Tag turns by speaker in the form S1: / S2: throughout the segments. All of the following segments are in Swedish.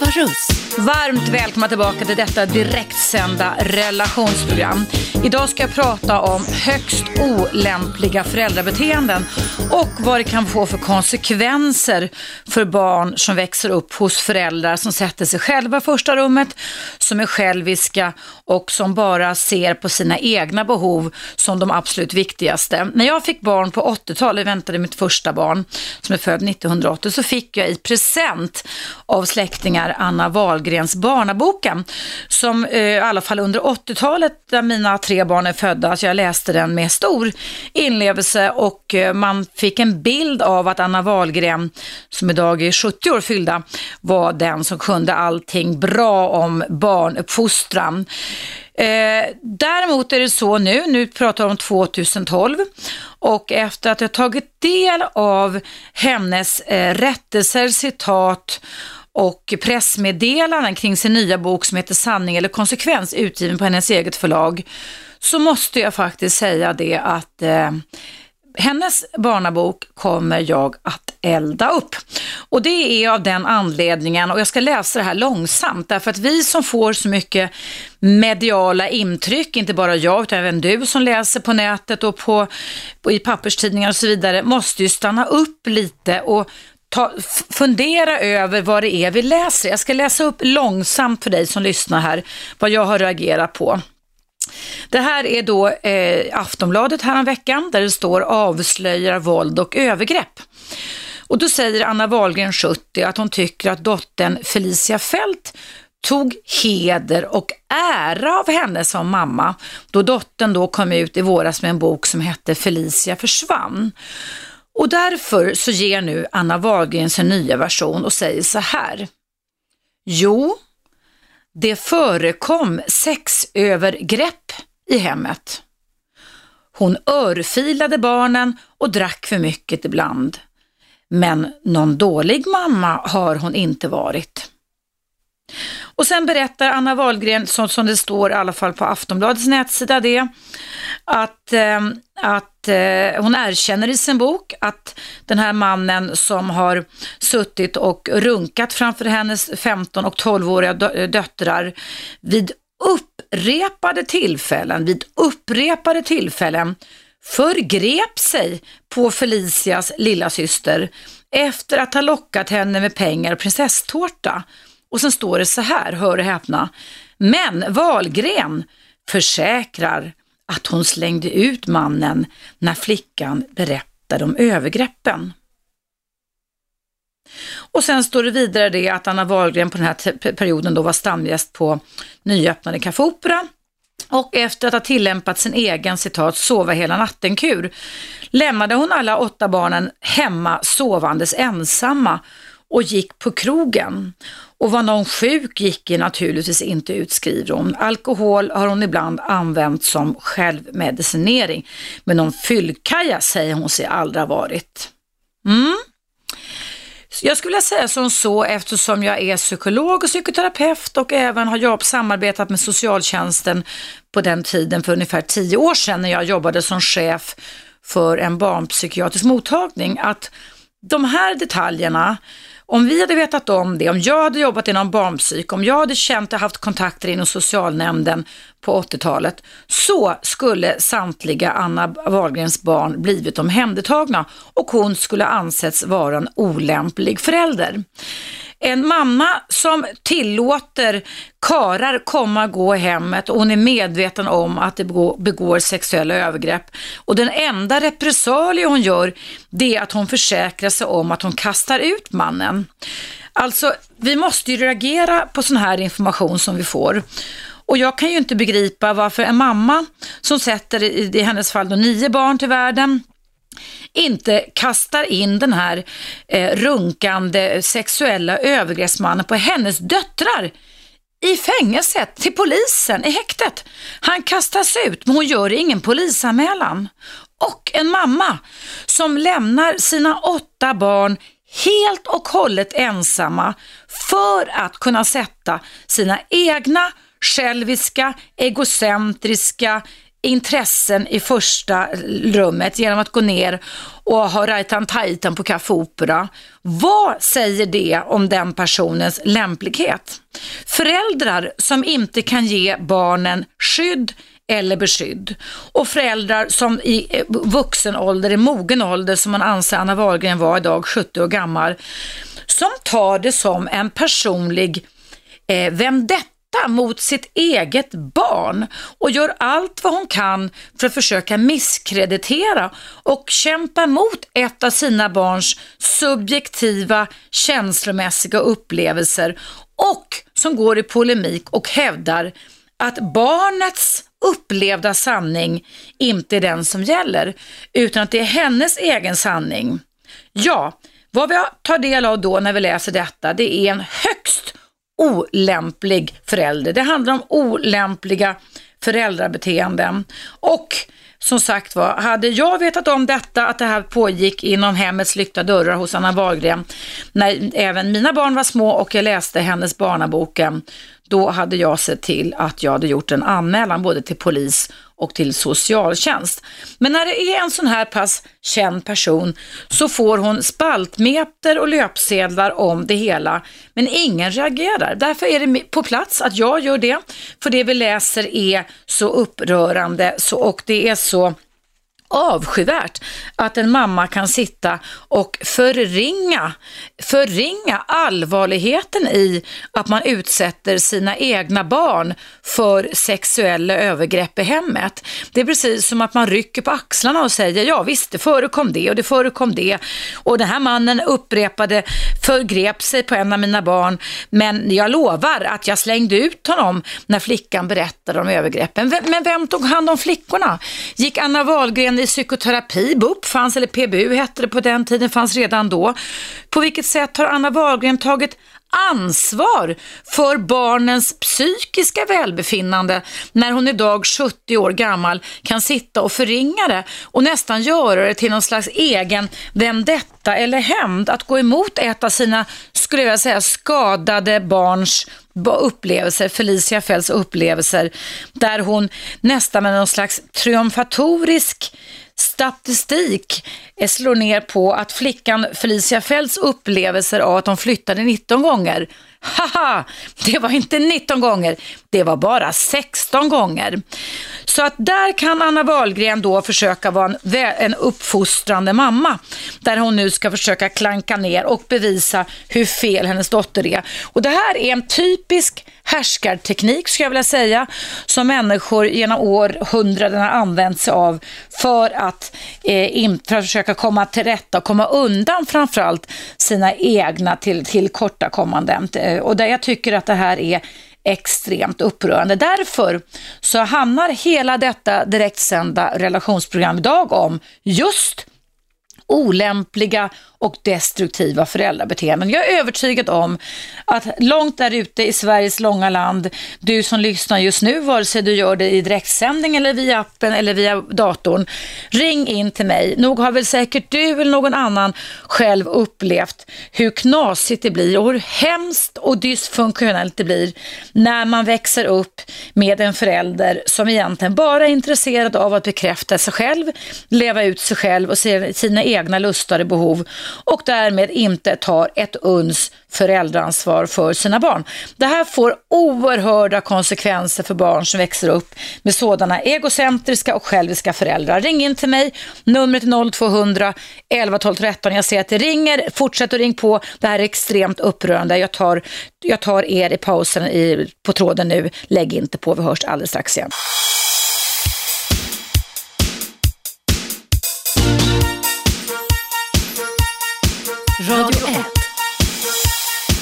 S1: Eva Russ.
S2: Varmt välkomna tillbaka till detta direktsända relationsprogram. Idag ska jag prata om högst olämpliga föräldrabeteenden och vad det kan få för konsekvenser för barn som växer upp hos föräldrar som sätter sig själva i första rummet, som är själviska och som bara ser på sina egna behov som de absolut viktigaste. När jag fick barn på 80-talet, väntade mitt första barn som är född 1980, så fick jag i present av släktingar Anna Wahlgrens Barnaboken som eh, i alla fall under 80-talet där mina tre barn är födda, så jag läste den med stor inlevelse och eh, man fick en bild av att Anna Wahlgren, som idag är 70 år fyllda, var den som kunde allting bra om barnuppfostran. Eh, däremot är det så nu, nu pratar vi om 2012 och efter att jag tagit del av hennes eh, rättelser, citat och pressmeddelanden kring sin nya bok som heter Sanning eller konsekvens utgiven på hennes eget förlag så måste jag faktiskt säga det att eh, hennes barnabok kommer jag att elda upp. Och det är av den anledningen, och jag ska läsa det här långsamt, därför att vi som får så mycket mediala intryck, inte bara jag utan även du som läser på nätet och på, på i papperstidningar och så vidare, måste ju stanna upp lite och ta, fundera över vad det är vi läser. Jag ska läsa upp långsamt för dig som lyssnar här, vad jag har reagerat på. Det här är då eh, Aftonbladet häromveckan där det står avslöjar våld och övergrepp. Och då säger Anna Wahlgren 70 att hon tycker att dottern Felicia Fält tog heder och ära av henne som mamma då dottern då kom ut i våras med en bok som hette Felicia försvann. Och därför så ger nu Anna Wahlgren sin nya version och säger så här. Jo, det förekom sexövergrepp i hemmet. Hon örfilade barnen och drack för mycket ibland. Men någon dålig mamma har hon inte varit. Och sen berättar Anna Wahlgren, som, som det står i alla fall på Aftonbladets nätsida, det, att, eh, att att eh, hon erkänner i sin bok att den här mannen som har suttit och runkat framför hennes 15 och 12-åriga eh, döttrar vid upprepade tillfällen, vid upprepade tillfällen förgrep sig på Felicias lilla syster efter att ha lockat henne med pengar och prinsesstårta. Och sen står det så här, hör och häpna. Men Valgren försäkrar att hon slängde ut mannen när flickan berättade om övergreppen. Och sen står det vidare det att Anna Wahlgren på den här perioden då var stamgäst på nyöppnade Café Opera och efter att ha tillämpat sin egen citat sova hela natten-kur lämnade hon alla åtta barnen hemma sovandes ensamma och gick på krogen. Och var någon sjuk gick naturligtvis inte ut, skriver hon. Alkohol har hon ibland använt som självmedicinering, men någon fyllkaja säger hon sig aldrig ha varit. Mm. Jag skulle vilja säga som så eftersom jag är psykolog och psykoterapeut och även har jobb, samarbetat med socialtjänsten på den tiden för ungefär tio år sedan när jag jobbade som chef för en barnpsykiatrisk mottagning att de här detaljerna om vi hade vetat om det, om jag hade jobbat inom barnpsyk, om jag hade känt och haft kontakter inom socialnämnden på 80-talet, så skulle samtliga Anna Wahlgrens barn blivit omhändertagna och hon skulle ansetts vara en olämplig förälder. En mamma som tillåter karar komma och gå i hemmet och hon är medveten om att det begår sexuella övergrepp. Och den enda repressalie hon gör, det är att hon försäkrar sig om att hon kastar ut mannen. Alltså, vi måste ju reagera på sån här information som vi får. Och jag kan ju inte begripa varför en mamma som sätter, i hennes fall, då, nio barn till världen, inte kastar in den här eh, runkande sexuella övergreppsmannen på hennes döttrar i fängelset, till polisen, i häktet. Han kastas ut, men hon gör ingen polisanmälan. Och en mamma som lämnar sina åtta barn helt och hållet ensamma för att kunna sätta sina egna själviska, egocentriska, intressen i första rummet genom att gå ner och ha rajtan tajtan på Café Opera. Vad säger det om den personens lämplighet? Föräldrar som inte kan ge barnen skydd eller beskydd. Och föräldrar som i eh, vuxen ålder, i mogen ålder, som man anser Anna Wahlgren var idag, 70 år gammal, som tar det som en personlig eh, vendetta mot sitt eget barn och gör allt vad hon kan för att försöka misskreditera och kämpa mot ett av sina barns subjektiva känslomässiga upplevelser och som går i polemik och hävdar att barnets upplevda sanning inte är den som gäller, utan att det är hennes egen sanning. Ja, vad vi tar del av då när vi läser detta, det är en högst olämplig förälder. Det handlar om olämpliga föräldrabeteenden. Och som sagt var, hade jag vetat om detta, att det här pågick inom hemmets lyckta dörrar hos Anna Wahlgren, när även mina barn var små och jag läste hennes barnaboken, då hade jag sett till att jag hade gjort en anmälan både till polis och till socialtjänst. Men när det är en sån här pass känd person så får hon spaltmeter och löpsedlar om det hela, men ingen reagerar. Därför är det på plats att jag gör det, för det vi läser är så upprörande så, och det är så avskyvärt att en mamma kan sitta och förringa, förringa allvarligheten i att man utsätter sina egna barn för sexuella övergrepp i hemmet. Det är precis som att man rycker på axlarna och säger ja visst det förekom det och det förekom det och den här mannen upprepade förgrep sig på en av mina barn men jag lovar att jag slängde ut honom när flickan berättade om övergreppen. Men vem tog hand om flickorna? Gick Anna Wahlgren i psykoterapi, BUP fanns, eller PBU hette det på den tiden, fanns redan då. På vilket sätt har Anna Wahlgren tagit ansvar för barnens psykiska välbefinnande när hon idag 70 år gammal kan sitta och förringa det och nästan göra det till någon slags egen vendetta eller hämnd att gå emot ett av sina, skulle jag säga, skadade barns upplevelser, Felicia Fells upplevelser, där hon nästan med någon slags triumfatorisk statistik eh, slår ner på att flickan Felicia Fälts upplevelser av att hon flyttade 19 gånger Haha, det var inte 19 gånger, det var bara 16 gånger. Så att där kan Anna Wahlgren då försöka vara en, en uppfostrande mamma, där hon nu ska försöka klanka ner och bevisa hur fel hennes dotter är. Och det här är en typisk härskarteknik, skulle jag vilja säga, som människor genom århundraden har använt sig av för att, eh, för att försöka komma till rätta och komma undan framförallt sina egna till, tillkortakommanden. Eh, och där jag tycker att det här är extremt upprörande. Därför så handlar hela detta direktsända relationsprogram idag om just olämpliga och destruktiva föräldrabeteenden. Jag är övertygad om att långt där ute i Sveriges långa land, du som lyssnar just nu, vare sig du gör det i direktsändning eller via appen eller via datorn, ring in till mig. Nog har väl säkert du eller någon annan själv upplevt hur knasigt det blir och hur hemskt och dysfunktionellt det blir när man växer upp med en förälder som egentligen bara är intresserad av att bekräfta sig själv, leva ut sig själv och sina egna lustar och behov och därmed inte tar ett uns föräldraansvar för sina barn. Det här får oerhörda konsekvenser för barn som växer upp med sådana egocentriska och själviska föräldrar. Ring in till mig, numret är 0200 11 12 13. Jag ser att det ringer, fortsätt att ring på. Det här är extremt upprörande. Jag tar, jag tar er i pausen i, på tråden nu. Lägg inte på, vi hörs alldeles strax igen. Radio 1.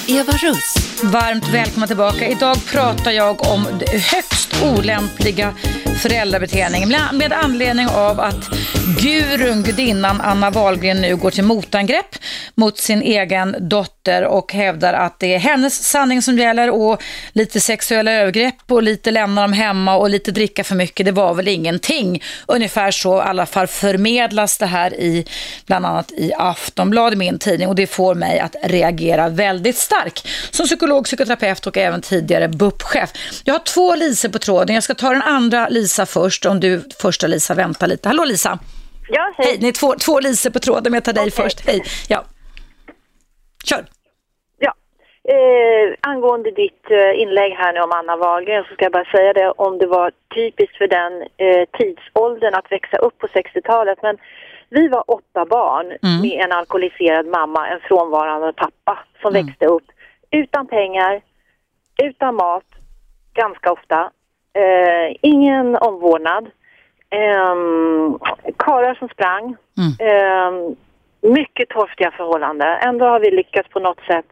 S2: Eva Russ. Varmt välkomna tillbaka. Idag pratar jag om högst olämpliga föräldrabeteende med anledning av att gurun, gudinnan Anna Wahlgren nu går till motangrepp mot sin egen dotter och hävdar att det är hennes sanning som gäller och lite sexuella övergrepp och lite lämna dem hemma och lite dricka för mycket, det var väl ingenting. Ungefär så i alla fall förmedlas det här i bland annat i Aftonbladet, min tidning och det får mig att reagera väldigt starkt. Som psykolog, psykoterapeut och även tidigare BUP-chef. Jag har två Lise på tråden, jag ska ta den andra Lise Lisa först om du första Lisa väntar lite. Hallå Lisa!
S1: Ja, hej.
S2: hej. Ni är två, två Lise på tråden, men jag tar dig okay. först. Hej. Ja. Kör.
S1: Ja. Eh, angående ditt eh, inlägg här nu om Anna Wahlgren så ska jag bara säga det om det var typiskt för den eh, tidsåldern att växa upp på 60-talet. Men vi var åtta barn mm. med en alkoholiserad mamma, en frånvarande pappa som mm. växte upp utan pengar, utan mat, ganska ofta, eh, ingen omvårdnad Um, karlar som sprang. Mm. Um, mycket torftiga förhållanden. Ändå har vi lyckats på något sätt.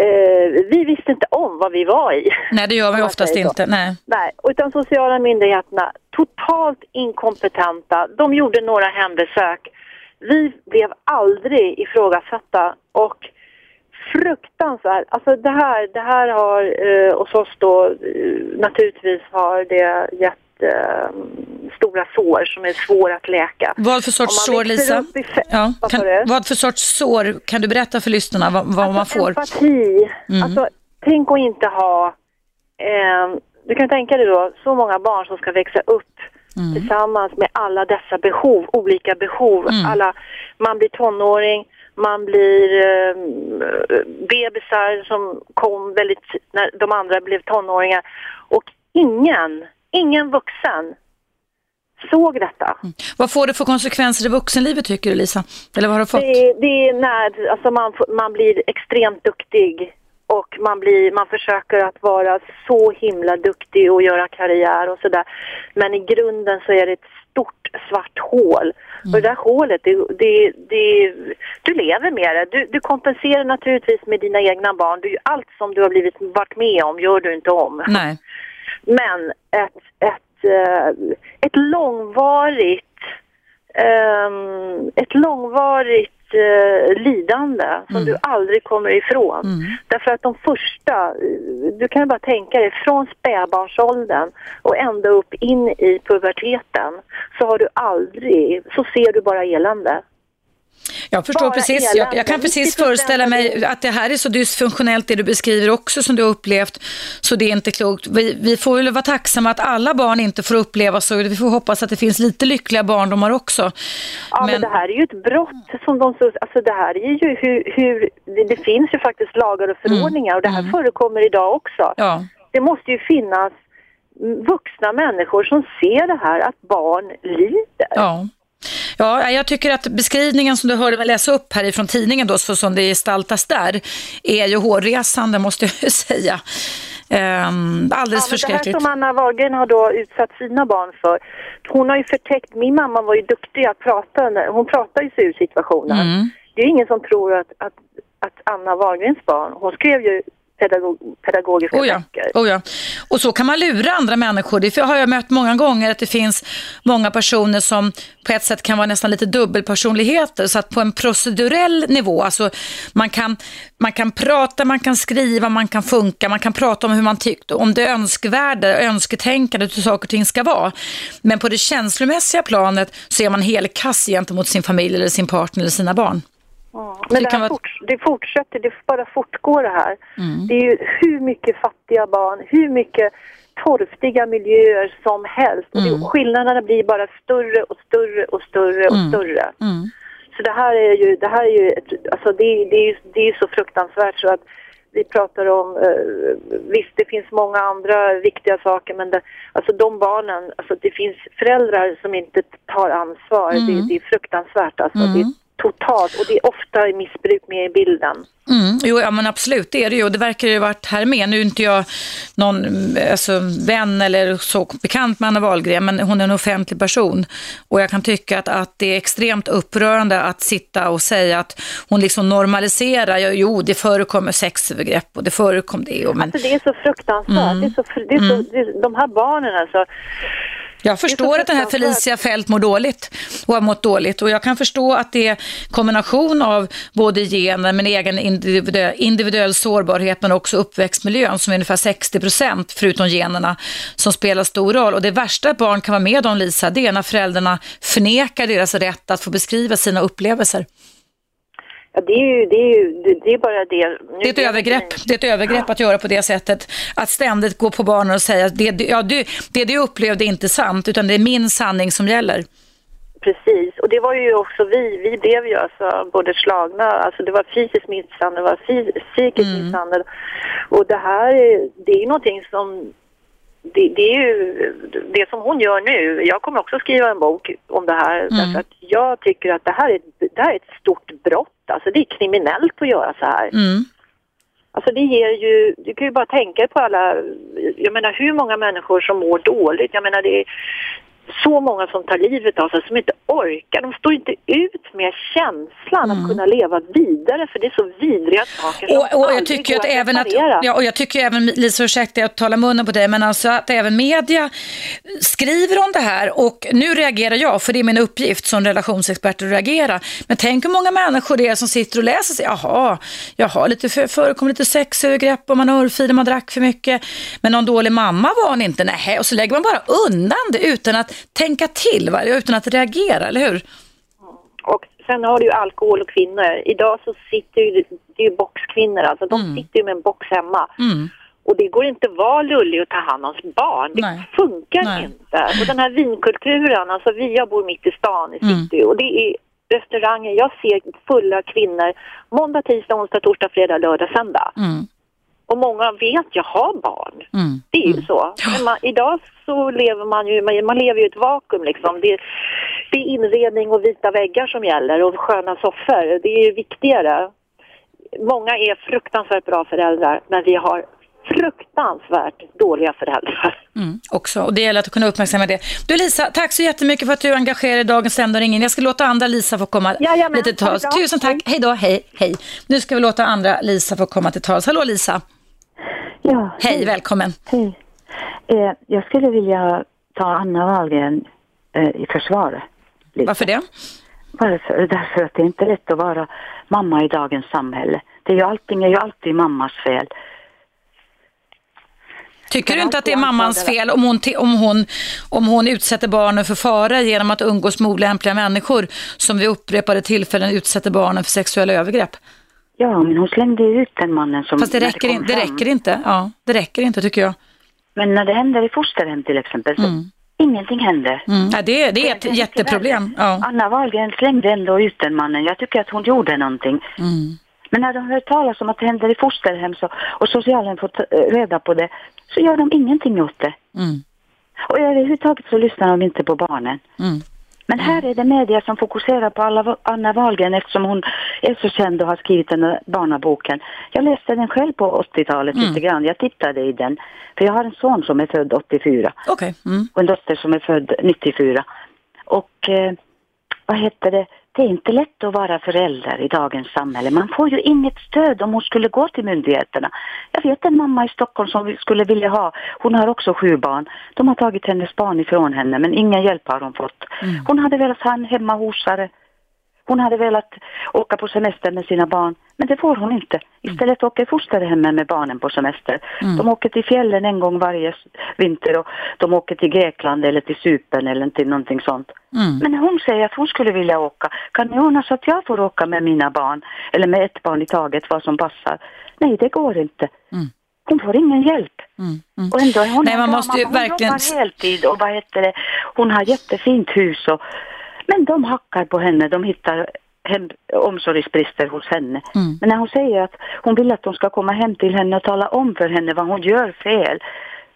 S1: Uh, vi visste inte om vad vi var i.
S2: Nej, det gör vi oftast inte. Nej.
S1: Nej, utan sociala myndigheterna totalt inkompetenta. De gjorde några hembesök. Vi blev aldrig ifrågasatta och fruktansvärt. Alltså det här, det här har uh, hos oss då uh, naturligtvis har det gett eh, stora sår som är svåra att läka.
S2: Vad för sorts sår, Lisa? Ja. Kan, vad för sorts sår? Kan du berätta för lyssnarna vad, vad alltså, man får?
S1: Empati. Mm. Alltså, tänk att inte ha... Eh, du kan tänka dig då, så många barn som ska växa upp mm. tillsammans med alla dessa behov, olika behov. Mm. Alla, man blir tonåring, man blir eh, bebisar som kom väldigt när de andra blev tonåringar. Och ingen ingen vuxen såg detta. Mm.
S2: Vad får det för konsekvenser i vuxenlivet tycker du Lisa? Eller vad har du fått?
S1: Det, det är när alltså man, man blir extremt duktig och man, blir, man försöker att vara så himla duktig och göra karriär och sådär. Men i grunden så är det ett stort svart hål. Mm. Och det där hålet, det, det, det, du lever med det. Du, du, kompenserar naturligtvis med dina egna barn. Du, allt som du har blivit, varit med om gör du inte om.
S2: Nej.
S1: Men ett, ett, eh, ett långvarigt ehm, ett långvarigt uh, lidande som mm. du aldrig kommer ifrån. Mm. Därför att de första, du kan ju bara tänka dig, från spädbarnsåldern och ända upp in i puberteten så har du aldrig, så ser du bara elände.
S2: Jag förstår precis. Jag, jag, kan precis föreställa mig att det här är så dysfunktionellt det du beskriver också som du har upplevt. Så det är inte klokt. Vi, vi får väl vara tacksamma att alla barn inte får uppleva så. Vi får hoppas att det finns lite lyckliga barndomar också.
S1: Ja, men, men det här är ju ett brott som de alltså det här är ju hur, hur det, det, finns ju faktiskt lagar och förordningar mm. och det här mm. förekommer idag också.
S2: Ja.
S1: Det måste ju finnas vuxna människor som ser det här att barn lider.
S2: Ja. Ja, jag tycker att beskrivningen som du hörde mig läsa upp här ifrån tidningen då, så som det gestaltas där, är ju hårresande måste jag säga. Um, alldeles ja, förskräckligt.
S1: Det här som Anna Wahlgren har då utsatt sina barn för, hon har ju förtäckt, min mamma var ju duktig att prata, hon pratar ju sig ur situationen. Mm. Det är ingen som tror att, att, att Anna Wahlgrens barn, hon skrev ju pedagog, pedagogiska
S2: oh ja.
S1: böcker.
S2: Oh ja. Och så kan man lura andra människor. Det har jag mött många gånger att det finns många personer som på ett sätt kan vara nästan lite dubbelpersonligheter. Så att på en procedurell nivå, alltså man kan, man kan prata, man kan skriva, man kan funka, man kan prata om hur man tyckte, om det önskvärda, önsketänkandet, hur saker och ting ska vara. Men på det känslomässiga planet så är man helt kass gentemot sin familj eller sin partner eller sina barn.
S1: Ja, men det, det, vara... fort, det fortsätter, det bara fortgår det här. Mm. Det är ju hur mycket fattiga barn, hur mycket torftiga miljöer som helst. Mm. Och det, skillnaderna blir bara större och större och större och mm. större. Mm. Så det här är ju, det här är ju, ett, alltså det, det, är, det är så fruktansvärt så att vi pratar om, eh, visst det finns många andra viktiga saker men det, alltså de barnen, alltså det finns föräldrar som inte tar ansvar. Det, mm. det, är fruktansvärt alltså. Det, mm totalt och det är ofta missbruk med i bilden.
S2: Mm, jo, ja men absolut, det är det ju och det verkar ju varit här med. Nu är inte jag någon alltså, vän eller så bekant med Anna Wahlgren, men hon är en offentlig person. Och jag kan tycka att, att det är extremt upprörande att sitta och säga att hon liksom normaliserar, jo det förekommer sexövergrepp och det förekom det. Och,
S1: men... Alltså det är så fruktansvärt, mm. det är så, det är så, mm. det är, de här barnen alltså
S2: jag förstår att den här Felicia Fält mår dåligt och har mått dåligt och jag kan förstå att det är kombination av både gener men egen individuell, individuell sårbarhet men också uppväxtmiljön som är ungefär 60 procent förutom generna som spelar stor roll. Och det värsta ett barn kan vara med om Lisa, det är när föräldrarna förnekar deras rätt att få beskriva sina upplevelser.
S1: Ja, det är ju, det är ju, det är bara det. Nu
S2: det är ett övergrepp. Det är ett övergrepp att göra på det sättet. Att ständigt gå på barnen och säga att det, ja, du, det du upplevde är inte sant, utan det är min sanning som gäller.
S1: Precis, och det var ju också vi, vi blev ju alltså både slagna, alltså det var fysisk misshandel, det var psykisk mm. misshandel. Och det här, det är någonting som det, det, är ju det som hon gör nu. Jag kommer också skriva en bok om det här mm. därför att jag tycker att det här, är, det här är ett stort brott. Alltså det är kriminellt att göra så här. Mm. Alltså det ger ju, du kan ju bara tänka på alla, jag menar hur många människor som mår dåligt. Jag menar det så många som tar livet av sig som inte orkar. De står inte ut med känslan mm. att kunna leva vidare för det är så vidriga saker som
S2: och, och jag tycker att även att, ja, och jag tycker även, Lisa ursäkta jag talar munnen på dig, men alltså att även media skriver om det här och nu reagerar jag, för det är min uppgift som relationsexpert att reagera. Men tänk hur många människor det är som sitter och läser sig, jaha, jaha, lite för, förekom lite sexövergrepp och man örfilade, man drack för mycket, men någon dålig mamma var hon inte, nej, och så lägger man bara undan det utan att tänka till va? utan att reagera, eller hur?
S1: Och sen har du ju alkohol och kvinnor. Idag så sitter ju, det är ju boxkvinnor, alltså de mm. sitter ju med en box hemma. Mm. Och det går inte att vara lullig och ta hand om barn. Det Nej. funkar Nej. inte. Och den här vinkulturen, alltså vi, jag bor mitt i stan i city mm. och det är restauranger, jag ser fulla kvinnor måndag, tisdag, onsdag, torsdag, fredag, lördag, söndag. Mm. Och många vet jag har barn. Mm. Det är ju mm. så. Man, idag så lever man ju, man, lever ju i ett vakuum liksom. Det, det, är inredning och vita väggar som gäller och sköna soffor. Det är ju viktigare. Många är fruktansvärt bra föräldrar men vi har fruktansvärt dåliga föräldrar.
S2: Mm, också, och det gäller att kunna uppmärksamma det. Du Lisa, tack så jättemycket för att du engagerar dig i dagens ämne. Jag ska låta andra Lisa få komma Jajamän, lite till tals. Tusen tack, hej då, hej, hej. Nu ska vi låta andra Lisa få komma till tals. Hallå Lisa!
S3: Ja,
S2: hej, hej, välkommen.
S3: Hej. Eh, jag skulle vilja ta Anna Wahlgren eh, i försvar.
S2: Lite. Varför det?
S3: Varför? Därför att det är inte lätt att vara mamma i dagens samhälle. Det är ju allting är ju alltid mammas fel.
S2: Tycker du inte att det är mammans fel om hon, om, hon, om hon utsätter barnen för fara genom att umgås med olämpliga människor som vid upprepade tillfällen utsätter barnen för sexuella övergrepp?
S3: Ja, men hon slängde ut den mannen som...
S2: Fast det räcker, in, det räcker inte. Ja, det räcker inte tycker jag.
S3: Men när det händer i fosterhem till exempel så mm. ingenting händer.
S2: Mm. Ja, det, det är ett det, jätteproblem. Ja.
S3: Anna Wahlgren slängde ändå ut den mannen. Jag tycker att hon gjorde någonting. Mm. Men när de hör talas om att det händer i fosterhem så, och socialen får reda på det så gör de ingenting åt det. Mm. Och överhuvudtaget så lyssnar de inte på barnen. Mm. Men här är det media som fokuserar på alla, Anna Wahlgren eftersom hon är så känd och har skrivit den här barnaboken. Jag läste den själv på 80-talet mm. lite grann. Jag tittade i den. För jag har en son som är född 84.
S2: Okay. Mm.
S3: Och en dotter som är född 94. Och eh, vad heter det? Det är inte lätt att vara förälder i dagens samhälle. Man får ju inget stöd om hon skulle gå till myndigheterna. Jag vet en mamma i Stockholm som skulle vilja ha, hon har också sju barn. De har tagit hennes barn ifrån henne men ingen hjälp har hon fått. Mm. Hon hade velat ha en hemmahosare hon hade velat åka på semester med sina barn, men det får hon inte. Istället åker fosterhemmen med barnen på semester. Mm. De åker till fjällen en gång varje vinter och de åker till Grekland eller till Cypern eller till någonting sånt. Mm. Men hon säger att hon skulle vilja åka. Kan ni ordna så att jag får åka med mina barn? Eller med ett barn i taget, vad som passar? Nej, det går inte. Mm. Hon får ingen hjälp. Mm, mm. Och ändå, hon,
S2: Nej, man måste
S3: hon
S2: verkligen...
S3: jobbar heltid och vad heter det, hon har jättefint hus och men de hackar på henne, de hittar hem, omsorgsbrister hos henne. Mm. Men när hon säger att hon vill att de ska komma hem till henne och tala om för henne vad hon gör fel,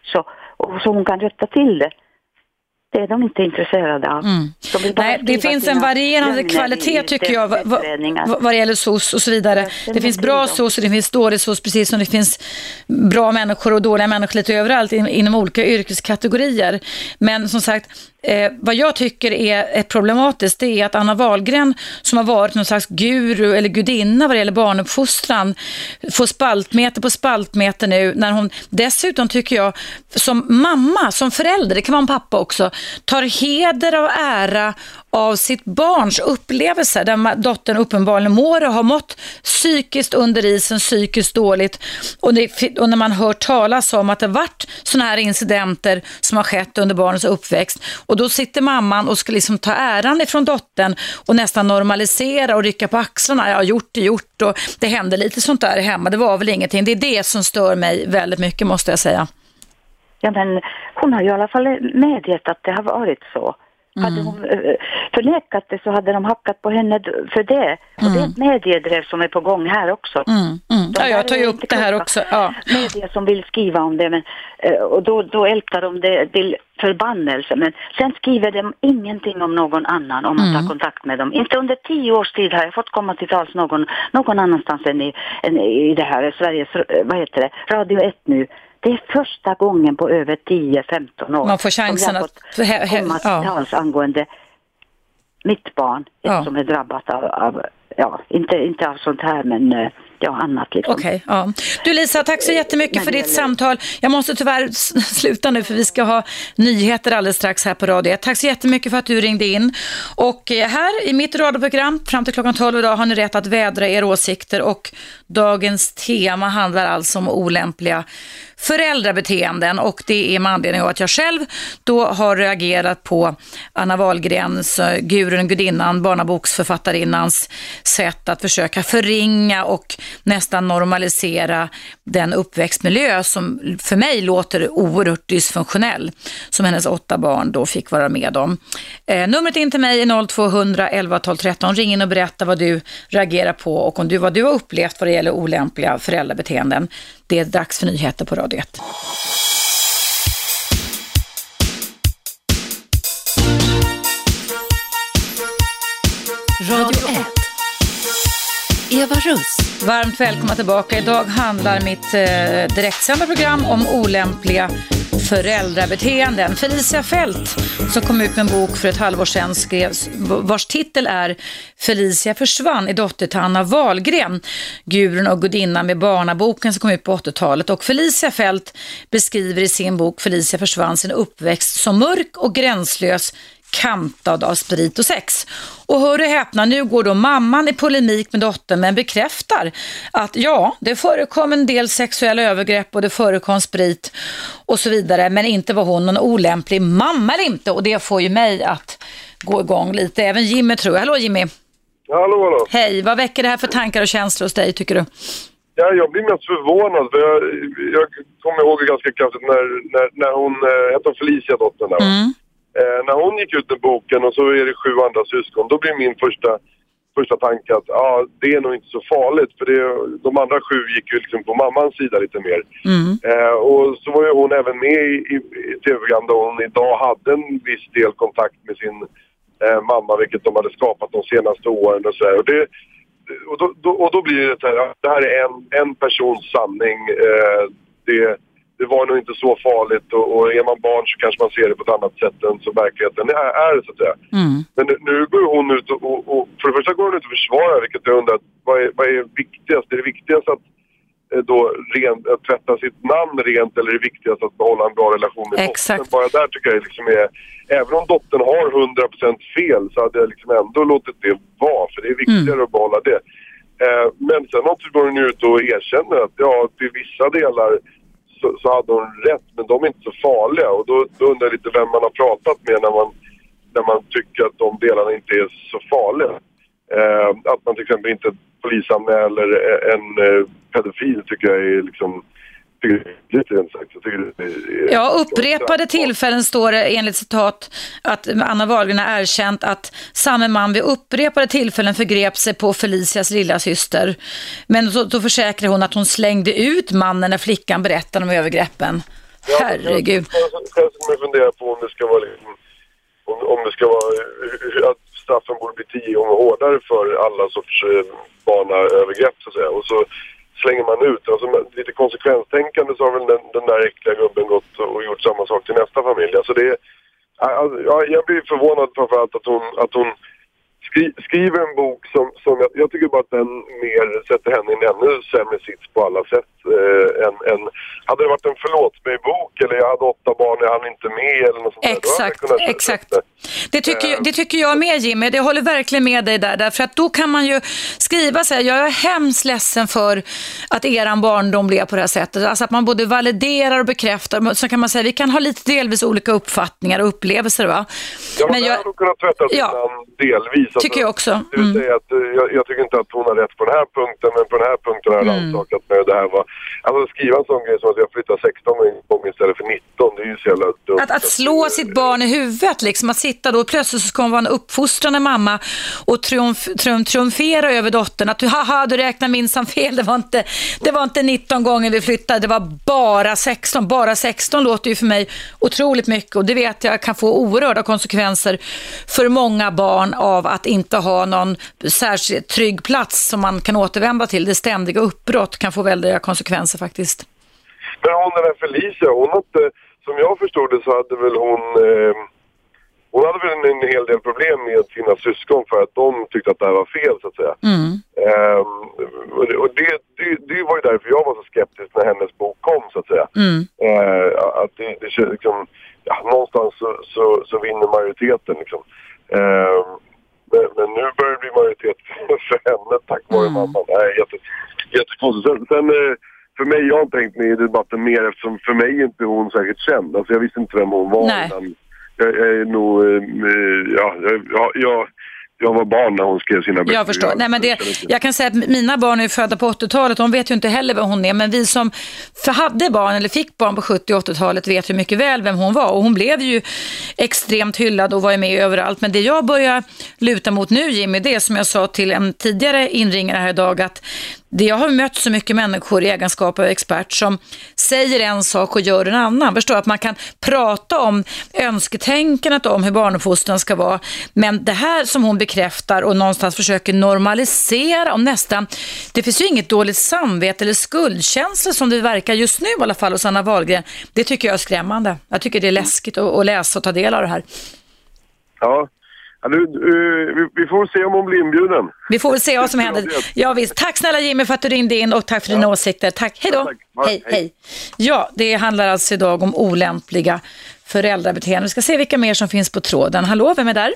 S3: så, och så hon kan rätta till det, det är de inte intresserade av. Mm.
S2: De Nej, det finns en varierande kvalitet tycker jag vad, vad, det gäller SOS och så vidare. Det, finns bra SOS och det finns dålig SOS precis som det finns bra människor och dåliga människor lite överallt inom olika yrkeskategorier. Men som sagt, Eh, vad jag tycker är problematiskt det är att Anna Wahlgren som har varit någon slags guru eller gudinna vad det gäller barnuppfostran får spaltmeter på spaltmeter nu när hon dessutom tycker jag som mamma, som förälder, det kan vara en pappa också, tar heder och ära av sitt barns upplevelser där dottern uppenbarligen mår och har mått psykiskt under isen, psykiskt dåligt och, det, och när man hör talas om att det varit sådana här incidenter som har skett under barnens uppväxt och då sitter mamman och ska liksom ta äran ifrån dottern och nästan normalisera och rycka på axlarna. Ja, gjort det gjort och det hände lite sånt där hemma. Det var väl ingenting. Det är det som stör mig väldigt mycket måste jag säga.
S3: Ja, men hon har ju i alla fall medgett att det har varit så. Mm. Hade hon eh, förnekat det så hade de hackat på henne för det. Och mm. det är ett mediedrev som är på gång här också.
S2: Mm. Mm. Ja, jag tar ju upp det här också. Ja.
S3: Media som vill skriva om det men, eh, och då, då ältar de det till förbannelse. Men sen skriver de ingenting om någon annan om man tar mm. kontakt med dem. Inte under tio års tid har jag fått komma till tals någon, någon annanstans än i, än i det här Sveriges, eh, vad heter det, Radio 1 nu det är första gången på över 10-15 år
S2: Man får chansen
S3: att komma till ja. tals angående mitt barn ja. som är drabbat av, av, ja, inte, inte av sånt här men eh, ja, annat. Liksom.
S2: Okej, okay, ja. Du Lisa, tack så jättemycket Men för ditt samtal. Jag måste tyvärr sluta nu för vi ska ha nyheter alldeles strax här på radio. Tack så jättemycket för att du ringde in. Och eh, här i mitt radioprogram fram till klockan 12 idag har ni rätt att vädra era åsikter och dagens tema handlar alltså om olämpliga föräldrabeteenden och det är med anledning av att jag själv då har reagerat på Anna Wahlgrens, eh, Gurun Gudinnan, barnaboksförfattarinnans sätt att försöka förringa och nästan normalisera den uppväxtmiljö som för mig låter oerhört dysfunktionell, som hennes åtta barn då fick vara med om. Eh, numret in till mig är 0200 11 12 13. Ring in och berätta vad du reagerar på och om du, vad du har upplevt vad det gäller olämpliga föräldrabeteenden. Det är dags för nyheter på Radio 1. Radio 1. Eva Russ. Varmt välkomna tillbaka. Idag handlar mitt eh, direktsända program om olämpliga föräldrabeteenden. Felicia Fält som kom ut med en bok för ett halvår sedan skrevs, vars titel är Felicia försvann är dotter till Anna Wahlgren, Gurun och gudinnan med barnaboken som kom ut på 80-talet. Och Felicia Fält beskriver i sin bok Felicia försvann sin uppväxt som mörk och gränslös kantad av sprit och sex. Och hör och häpna, nu går då mamman i polemik med dottern men bekräftar att ja, det förekom en del sexuella övergrepp och det förekom sprit och så vidare, men inte var hon någon olämplig mamma eller inte och det får ju mig att gå igång lite. Även Jimmy tror jag. Hallå Jimmy!
S4: Hallå, hallå!
S2: Hej, vad väcker det här för tankar och känslor hos dig tycker du?
S4: Ja, jag blir mest förvånad för jag, jag kommer ihåg ganska kraftigt när, när, när hon, äh, hette Felicia dottern där mm. Eh, när hon gick ut med boken och så är det sju andra syskon, då blir min första, första tanke att ah, det är nog inte så farligt för det, de andra sju gick ju liksom på mammans sida lite mer. Mm. Eh, och så var ju hon även med i, i, i tv-program där hon idag hade en viss del kontakt med sin eh, mamma, vilket de hade skapat de senaste åren och sådär. Och, det, och, då, då, och då blir det så här, det här är en, en persons sanning. Eh, det det var nog inte så farligt och, och är man barn så kanske man ser det på ett annat sätt än så verkligheten är, är så att säga. Mm. Men nu, nu går hon ut och, och, och, för det första går hon ut och försvarar vilket jag undrar, vad är, vad är viktigast? Är det viktigast att eh, då rent, att tvätta sitt namn rent eller är det viktigast att behålla en bra relation med dottern? Bara där tycker jag liksom är, även om dottern har 100% fel så hade jag liksom ändå låtit det vara för det är viktigare mm. att behålla det. Eh, men sen går hon ut och erkänner att ja, till vissa delar så, så hade hon rätt, men de är inte så farliga. Och då, då undrar jag lite vem man har pratat med när man, när man tycker att de delarna inte är så farliga. Eh, att man till exempel inte polisanmäler en eh, pedofil tycker jag är liksom
S2: Ja, upprepade tillfällen står det enligt citat att Anna Wahlgren har erkänt att samme man vid upprepade tillfällen förgrep sig på Felicias lilla syster. Men då, då försäkrar hon att hon slängde ut mannen när flickan berättade om övergreppen. Ja, Herregud.
S4: Själv ska man fundera på om det ska vara liksom, om, om det ska vara att straffen borde bli tio gånger hårdare för alla sorts eh, barnaövergrepp så att säga. Och så slänger man ut. Alltså, lite konsekvenstänkande så har väl den, den där äckliga gubben gått och gjort samma sak till nästa familj. Alltså det, alltså, jag blir förvånad framförallt att hon, att hon skri, skriver en bok som, som jag, jag, tycker bara att den mer sätter henne i en ännu sämre sits på alla sätt. eh, en, en... Hade det varit en förlåt mig-bok eller jag hade åtta barn, jag hann inte med eller något sånt där,
S2: Exakt,
S4: kunnat köpa
S2: exakt.
S4: det.
S2: Det tycker, jag- det tycker jag med Jimmy, jag håller verkligen med dig där. Därför att då kan man ju skriva så här, jag är hemskt ledsen för att eran barndom blev på det här sättet. Alltså att man både validerar och bekräftar. Så kan man säga, vi kan ha lite delvis olika uppfattningar och upplevelser va.
S4: Ja, men
S2: Men
S4: jag hade kunnat tvätta
S2: Ja.
S4: delvis. Alltså,
S2: Tycker jag också.
S4: Det vill
S2: Mm.
S4: säga att eh, jag, jag tycker inte att hon har rätt på den här punkten, men på den här punkten har jag
S2: Mm.
S4: rannsakat mig det här var... Alltså skriva en sån grej som att jag flyttar 16 gånger istället för 19, det är ju så jävla dumt.
S2: Att, att slå sitt barn i huvudet, liksom, att sitta då och plötsligt så ska hon vara en uppfostrande mamma och triumf, triumf, triumfera över dottern. Att du, haha, du räknar minsann fel, det var, inte, det var inte 19 gånger vi flyttade, det var bara 16. Bara 16 låter ju för mig otroligt mycket och det vet jag kan få oerhörda konsekvenser för många barn av att inte ha någon särskilt trygg plats som man kan återvända till. Det ständiga uppbrott kan få väldiga konsekvenser faktiskt.
S4: Men hon den där Felicia, hon hade, som jag förstod det så hade väl hon... Eh, hon hade väl en, en hel del problem med sina syskon för att de tyckte att det här var fel så att säga.
S2: Mm.
S4: Ehm, och det, det, det, var ju därför jag var så skeptisk när hennes bok kom så att säga.
S2: Mm.
S4: Eh, att det, det liksom, ja, någonstans så, så, så vinner majoriteten liksom. Men, men nu börjar det bli majoritet för henne tack vare
S2: Mm.
S4: mamman. Nej, jätte, jättekonstigt. Sen, sen eh, för mig, jag har tänkt mig i debatten mer eftersom för mig är inte hon särskilt känd. Alltså jag visste inte vem hon var.
S2: Nej.
S4: Jag, jag är nog, eh, ja, jag, jag, jag, var barn när hon skrev sina böcker.
S2: Jag förstår. Nej, men det, jag kan säga att mina barn är födda på 80-talet, de vet ju inte heller vem hon är, men vi som hade barn eller fick barn på 70 och 80-talet vet ju mycket väl vem hon var och hon blev ju extremt hyllad och var ju med överallt. Men det jag börjar luta mot nu Jimmy, det är som jag sa till en tidigare inringare här idag, att det jag har mött så mycket människor i egenskap av expert som säger en sak och gör en annan. Förstår att man kan prata om önsketänkandet om hur barnuppfostran ska vara, men det här som hon bekräftar och någonstans försöker normalisera om nästan, det finns ju inget dåligt samvete eller skuldkänsla som det verkar just nu i alla fall hos Anna Wahlgren. Det tycker jag är skrämmande. Jag tycker det är läskigt att, att läsa och ta del av det här.
S4: Ja, ja nu, eh, vi, får se om hon blir inbjuden.
S2: Vi får väl se vad som händer. Ja, visst. Tack snälla Jimmy för att du ringde in och tack för dina åsikter. Tack. Hej då.
S4: Ja. Ja,
S2: hej.
S4: hej.
S2: Ja, det handlar alltså idag om olämpliga föräldrabeteenden. Vi ska se vilka mer som finns på tråden. Hallå, vem är där?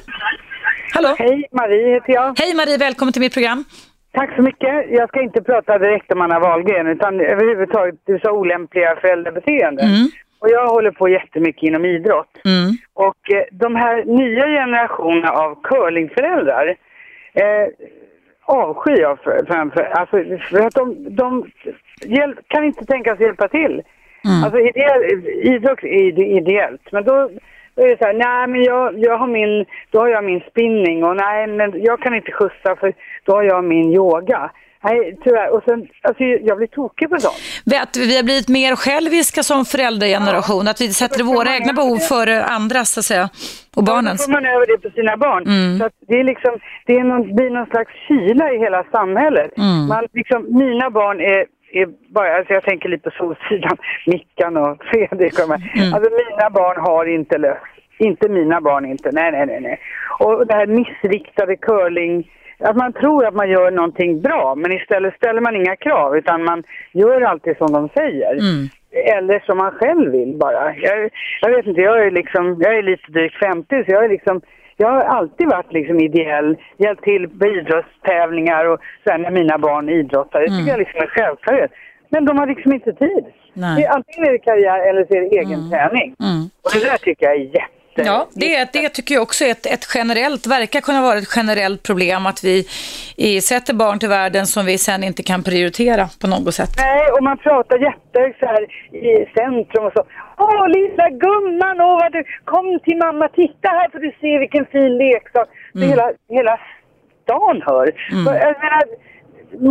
S2: Hallå.
S5: Hej, Marie heter jag.
S2: Hej Marie, välkommen till mitt program.
S5: Tack så mycket. Jag ska inte prata direkt om Anna Wahlgren utan överhuvudtaget, du sa olämpliga föräldrabeteenden.
S2: Mm.
S5: Och jag håller på jättemycket inom idrott.
S2: Mm.
S5: Och eh, de här nya generationerna av curlingföräldrar eh, avskyr jag för, framför, alltså för att de, de hjälp, kan inte tänka sig hjälpa till. Alltså ideell, idrott är ide- ideellt, men då då är det så här, nej men jag, jag har min, då har jag min spinning och nej men jag kan inte skjutsa för då har jag min yoga. Nej tyvärr, och sen, alltså jag blir tokig på sånt.
S2: Vet, vi har blivit mer själviska som föräldrageneration, att vi sätter våra egna behov före andras så att säga, och
S5: Då
S2: barnens.
S5: får man över det på sina barn.
S2: Mm.
S5: Så att det är liksom, det är någon, blir någon slags kyla i hela samhället.
S2: Mm.
S5: Man liksom, mina barn är, bara, alltså jag tänker lite på Solsidan, Mickan och Fredrik och de.
S2: Mm.
S5: Alltså mina barn har inte löst. Inte mina barn inte, nej nej nej nej. Och det här missriktade curling, att man tror att man gör någonting bra men istället ställer man inga krav utan man gör alltid som de säger.
S2: Mm.
S5: Eller som man själv vill bara. Jag, jag vet inte, jag är liksom, jag är lite drygt 50 så jag är liksom, jag har alltid varit liksom ideell, hjälpt till på idrottstävlingar och sen när mina barn idrottar. Det tycker jag liksom är självklarhet. Men de har liksom inte tid.
S2: Nej.
S5: Det är, antingen är det karriär eller så är det egen träning.
S2: Mm.
S5: Och det där tycker jag är jätte...
S2: Ja, det, det tycker jag också är ett, ett generellt, verkar kunna vara ett generellt problem att vi i, sätter barn till världen som vi sen inte kan prioritera på något sätt.
S5: Nej, och man pratar jättehögt så här i centrum och så. Åh, lilla gumman, åh vad du, kom till mamma, titta här får du se vilken fin leksak. Så hela, hela stan hör. Så, jag menar,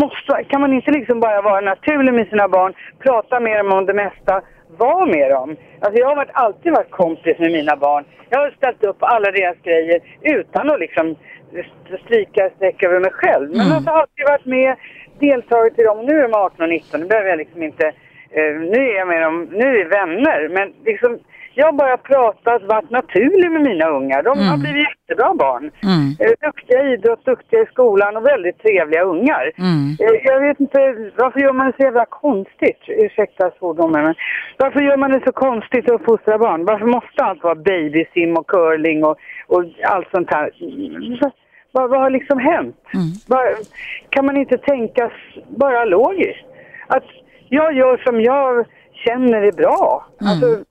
S5: måste, kan man inte liksom bara vara naturlig med sina barn, prata med dem om det mesta, vara med dem? Alltså jag har varit, alltid varit kompis med mina barn. Jag har ställt upp alla deras grejer utan att liksom stryka streck över mig själv. Men jag har alltid varit med, deltagit i dem. Nu är de 18 och 19, nu behöver jag liksom inte... Eh, nu är jag med dem, nu är vi vänner. Men liksom, jag har bara pratat, varit naturlig med mina ungar. De
S2: Mm.
S5: har blivit jättebra barn.
S2: Mm.
S5: Eh, Duktiga i idrott, duktiga i skolan och väldigt trevliga ungar.
S2: Mm.
S5: Eh, Jag vet inte, varför gör man det så jävla konstigt? Ursäkta svordomen, men varför gör man det så konstigt att uppfostra barn? Varför måste allt vara babysim och curling och, och allt sånt här? Vad, vad, har liksom hänt?
S2: Mm.
S5: Vad- kan man inte tänka bara logiskt? Att jag gör som jag känner är bra. Alltså,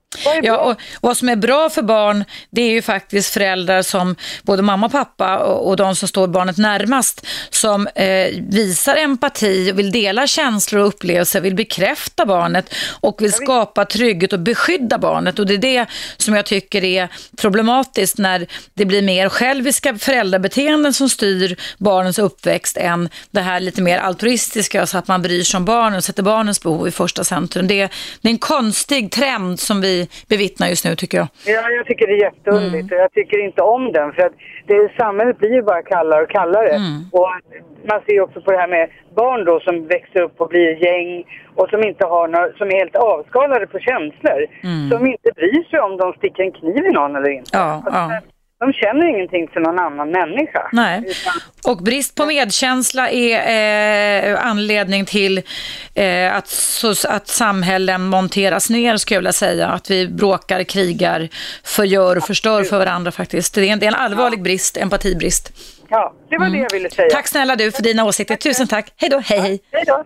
S2: Ja, och vad som är bra för barn, det är ju faktiskt föräldrar som både mamma och pappa och, och de som står barnet närmast, som eh, visar empati, vill dela känslor och upplevelser, vill bekräfta barnet och vill skapa trygghet och beskydda barnet. Och det är det som jag tycker är problematiskt när det blir mer själviska föräldrabeteenden som styr barnens uppväxt än det här lite mer altruistiska, så att man bryr sig om barnen och sätter barnens behov i första centrum. Det det är en konstig trend som vi bevittnar just nu tycker jag.
S5: Ja, jag tycker det är jätteunderligt och jag tycker inte om den för att det, samhället blir ju bara kallare och kallare. Och man ser ju också på det här med barn då som växer upp och blir gäng och som inte har några, som är helt avskalade på känslor. Som inte bryr sig om de sticker en kniv i någon eller inte.
S2: Ja, ja.
S5: De känner ingenting för någon annan människa.
S2: Nej. Och brist på medkänsla är eh, anledning till eh, att, så, att samhällen monteras ner, skulle jag vilja säga. Att vi bråkar, krigar, förgör och förstör för varandra faktiskt. Det är en, det är en allvarlig brist, empatibrist.
S5: Ja, det var det jag ville säga.
S2: Tack snälla du för dina åsikter. Tusen tack. Hej då, hej hej.
S5: Hej då.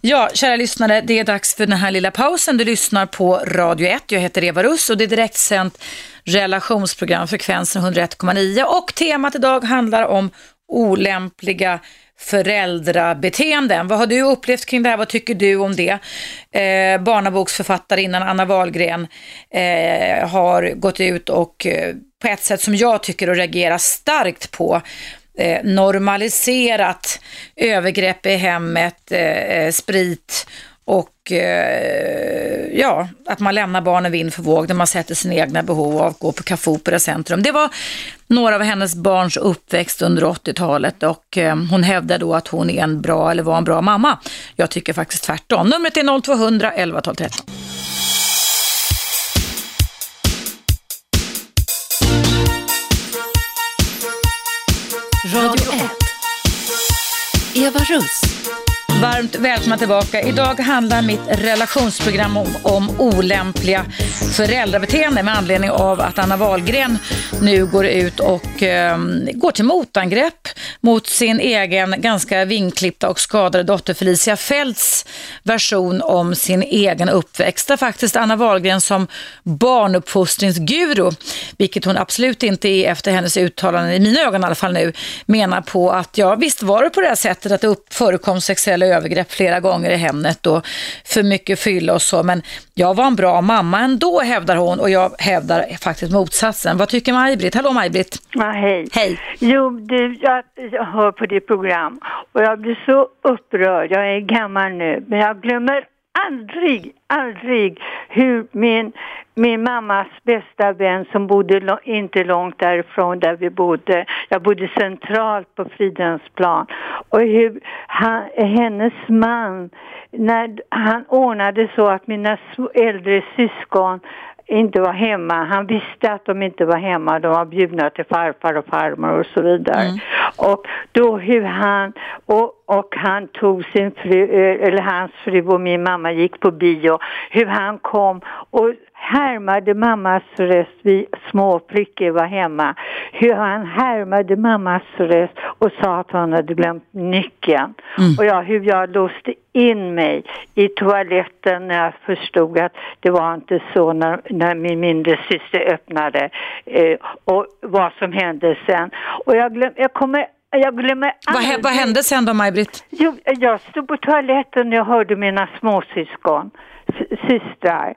S2: Ja, kära lyssnare, det är dags för den här lilla pausen. Du lyssnar på Radio 1. Jag heter Eva Russ och det är direktsänt relationsprogram, frekvensen 101,9. Och temat idag handlar om olämpliga föräldrabeteenden. Vad har du upplevt kring det här? Vad tycker du om det? Eh, barnaboksförfattarinnan Anna Wahlgren eh, har gått ut och eh, på ett sätt som jag tycker att reagera starkt på eh, normaliserat övergrepp i hemmet, eh, eh, sprit och eh, ja, att man lämnar barnen vind för våg när man sätter sina egna behov av att gå på Café Opera Centrum. Det var några av hennes barns uppväxt under 80-talet och eh, hon hävdar då att hon är en bra eller var en bra mamma. Jag tycker faktiskt tvärtom. Numret är 0200 11 12 13.
S6: Radio 1. Eva Russ.
S2: Varmt välkomna tillbaka. Idag handlar mitt relationsprogram om, om olämpliga föräldrabeteenden med anledning av att Anna Wahlgren nu går ut och eh, går till motangrepp mot sin egen ganska vinklippta och skadade dotter Felicia Fälts version om sin egen uppväxt. Där faktiskt Anna Wahlgren som barnuppfostringsguru, vilket hon absolut inte är efter hennes uttalanden, i mina ögon i alla fall nu, menar på att ja, visst var det på det här sättet att det förekom sexuella övergrepp flera gånger i hemmet och för mycket fylla och så, men jag var en bra mamma ändå, hävdar hon och jag hävdar faktiskt motsatsen. Vad tycker Maj-Britt? Hallå Maj-Britt.
S7: Ja, hej.
S2: Hej.
S7: Jo, du, jag, jag hör på ditt program och jag blir så upprörd. Jag är gammal nu, men jag glömmer aldrig, aldrig hur min, min mammas bästa vän som bodde inte långt därifrån där vi bodde, jag bodde centralt på Fridhemsplan. Och hur han, hennes man, när han ordnade så att mina äldre syskon inte var hemma. Han visste att de inte var hemma. De var bjudna till farfar och farmor och så vidare. Och då hur han, och, och han tog sin fru, eh, eller hans fru och min mamma gick på bio. Hur han kom och härmade mammas röst, vi små flickor var hemma. Hur han härmade mammas röst och sa att han hade glömt nyckeln. Och jag, hur jag låste in mig i toaletten när jag förstod att det var inte så när, när min mindre syster öppnade eh, och vad som hände sen. Och jag, glöm, jag kommer jag glömmer
S2: Vad,
S7: aldrig-
S2: vad hände sen då Maj-Britt?
S7: Jag stod på toaletten och jag hörde mina småsyskon, systrar.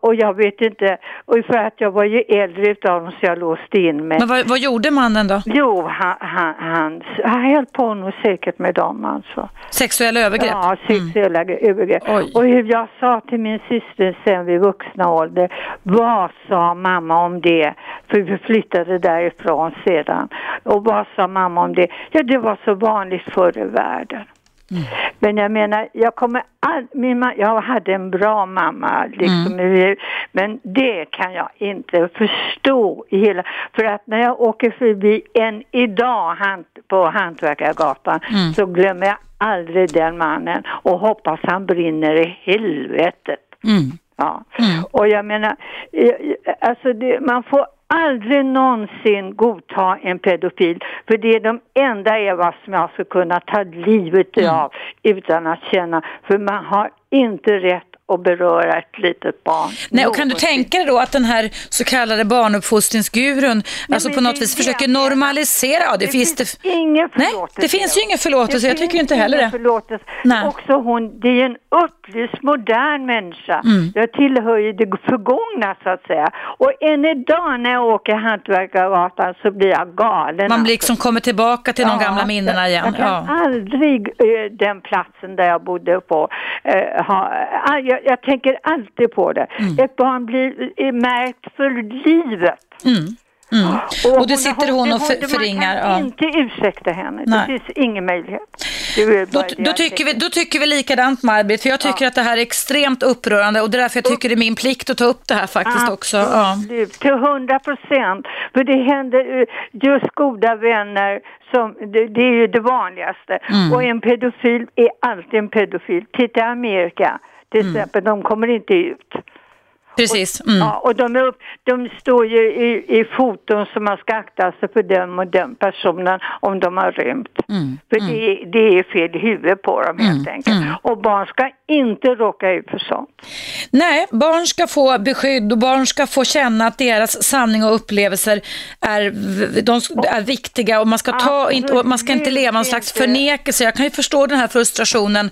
S7: Och, jag vet inte, och för att jag var ju äldre utav dem så jag låste in mig.
S2: Men vad, vad gjorde mannen då?
S7: Jo, han, han, han, han höll på nog säkert med dem alltså.
S2: Sexuella övergrepp?
S7: Ja, sexuella övergrepp.
S2: Oj.
S7: Och hur jag sa till min syster sen vid vuxna ålder, vad sa mamma om det? För vi flyttade därifrån sedan. Och vad sa mamma om det? Ja, det var så vanligt förr i världen. Men jag menar, jag kommer all, min ma- jag hade en bra mamma liksom,
S2: Mm.
S7: men det kan jag inte förstå i hela, för att när jag åker förbi än idag hant, på Hantverkargatan
S2: Mm.
S7: så glömmer jag aldrig den mannen och hoppas han brinner i helvetet.
S2: Mm.
S7: Ja, och jag menar, eh, alltså det, man får aldrig någonsin godta en pedofil för det är de enda Eva som jag skulle kunna ta livet
S2: Mm.
S7: av utan att känna, för man har inte rätt att beröra ett litet barn.
S2: Nej, och kan du tänka dig då att den här så kallade barnuppfostringsgurun alltså på
S7: det
S2: något vis
S7: det
S2: försöker normalisera? Ja, det,
S7: Det
S2: finns
S7: finns
S2: det.
S7: ingen
S2: Nej,
S7: förlåtelse.
S2: det finns ju ingen förlåtelse. Jag tycker inte heller det.
S7: Förlåtelse.
S2: Nej.
S7: Också hon, det är en upplyst modern människa.
S2: Mm.
S7: Jag tillhör ju det förgångna så att säga. Och än idag när jag åker Hantverkargatan så blir jag galen.
S2: Man
S7: alltså.
S2: liksom kommer tillbaka till de
S7: Ja,
S2: gamla minnena igen.
S7: Jag kan
S2: Ja.
S7: aldrig eh, den platsen där jag bodde på. eh, ha, jag, jag tänker alltid på det.
S2: Mm.
S7: Ett barn blir eh, märkt för livet.
S2: Mm. Och du sitter hon och
S7: det-
S2: för-
S7: man
S2: förringar,
S7: kan
S2: ja.
S7: inte ursäkta henne.
S2: Nej.
S7: Det finns ingen möjlighet. Det är
S2: Då,
S7: det
S2: då, tycker vi, då tycker vi likadant Maj-Britt, för jag tycker att det här är extremt upprörande och det är därför jag tycker det är min plikt att ta upp det här faktiskt också. Ja.
S7: Absolut, till hundra procent. För det händer eh, just goda vänner, som, det, det är ju det vanligaste.
S2: Mm.
S7: Och en pedofil är alltid en pedofil. Titta i Amerika till
S2: Mm.
S7: exempel, de kommer inte ut.
S2: Precis. Mm.
S7: Ja, och de, upp, de står ju i, i foton som man ska akta sig för den och den personen om de har rymt.
S2: Mm.
S7: För Det, är- det är fel i huvudet på dem helt enkelt. Och barn ska inte råka ut för sånt.
S2: Nej, barn ska få beskydd och barn ska få känna att deras sanning och upplevelser är, de är viktiga och man ska, ta, inte, och man ska inte leva någon slags förnekelse. Jag kan ju förstå den här frustrationen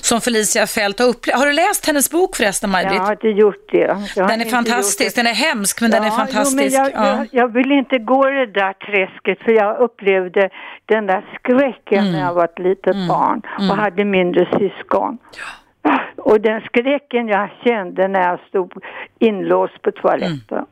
S2: som Felicia Fält har upplevt. Har du läst hennes bok förresten,
S7: Jag
S2: Maj-Britt?
S7: har inte gjort det.
S2: Den är fantastisk, den är hemsk men den är
S7: Ja,
S2: fantastisk.
S7: Jo, men jag,
S2: ja.
S7: jag, jag vill inte gå i det där träsket för jag upplevde den där skräcken
S2: Mm.
S7: när jag var ett litet barn och hade mindre syskon. Och den skräcken jag kände när jag stod inlåst på toaletten.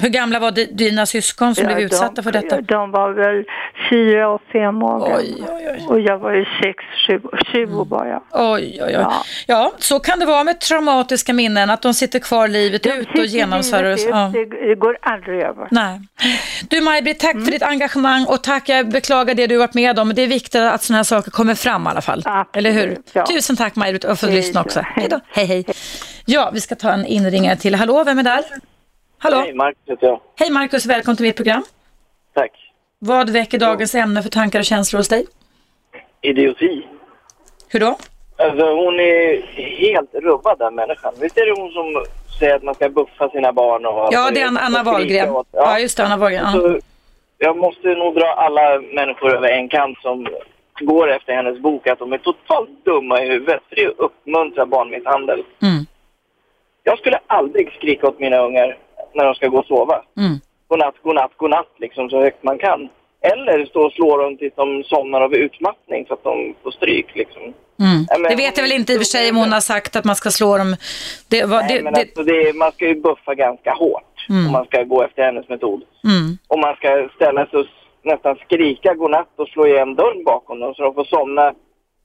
S2: Hur gamla var di- dina syskon som
S7: Ja,
S2: blev utsatta
S7: de,
S2: för detta?
S7: De var väl fyra och fem år gamla.
S2: Oj, oj, oj.
S7: Och jag var ju sex, sju, sju år var jag.
S2: Oj, oj, oj. Ja.
S7: Ja.
S2: så kan det vara med traumatiska minnen, att de sitter kvar livet
S7: De
S2: ut och genomför
S7: livet
S2: det.
S7: ut,
S2: Ja.
S7: Det går aldrig över.
S2: Nej. Du Maj-Britt, tack för ditt engagemang och tack, jag beklagar det du varit med om. Det är viktigt att sådana här saker kommer fram i alla fall.
S7: Absolut,
S2: Eller hur?
S7: ja.
S2: Tusen tack Maj-Britt och för att
S7: Hej
S2: lyssna
S7: då.
S2: också. Hej då. Hej, hej. Ja, vi ska ta en inringare till. Hallå, vem är där? Hallå?
S8: Hej, Marcus heter jag.
S2: Hej Markus, välkommen till mitt program.
S8: Tack.
S2: Vad väcker dagens ämne för tankar och känslor hos dig?
S8: Idioti.
S2: Hur då?
S8: Alltså hon är helt rubbad den människan. Visst är det hon som säger att man ska buffa sina barn och...
S2: Ja, det är Anna, Anna Wahlgren. Ja, just det, Anna Wahlgren. Ja.
S8: Jag måste nog dra alla människor över en kant som går efter hennes bok att de är totalt dumma i huvudet. För det uppmuntrar barnmisshandel.
S2: Mm.
S8: Jag skulle aldrig skrika åt mina ungar när de ska gå och sova.
S2: Mm.
S8: Godnatt, godnatt, godnatt liksom så högt man kan. Eller stå och slå dem tills de somnar av utmattning så att de får stryk liksom.
S2: Mm.
S8: Men
S2: Det vet jag väl inte i och för sig om hon har sagt att man ska slå dem. Det, var,
S8: Nej,
S2: det,
S8: men
S2: det,
S8: alltså det, man ska ju buffa ganska hårt
S2: Mm.
S8: om man ska gå efter hennes metod.
S2: mm.
S8: Om man ska ställa sig och nästan skrika godnatt och slå igen dörren bakom dem så de får somna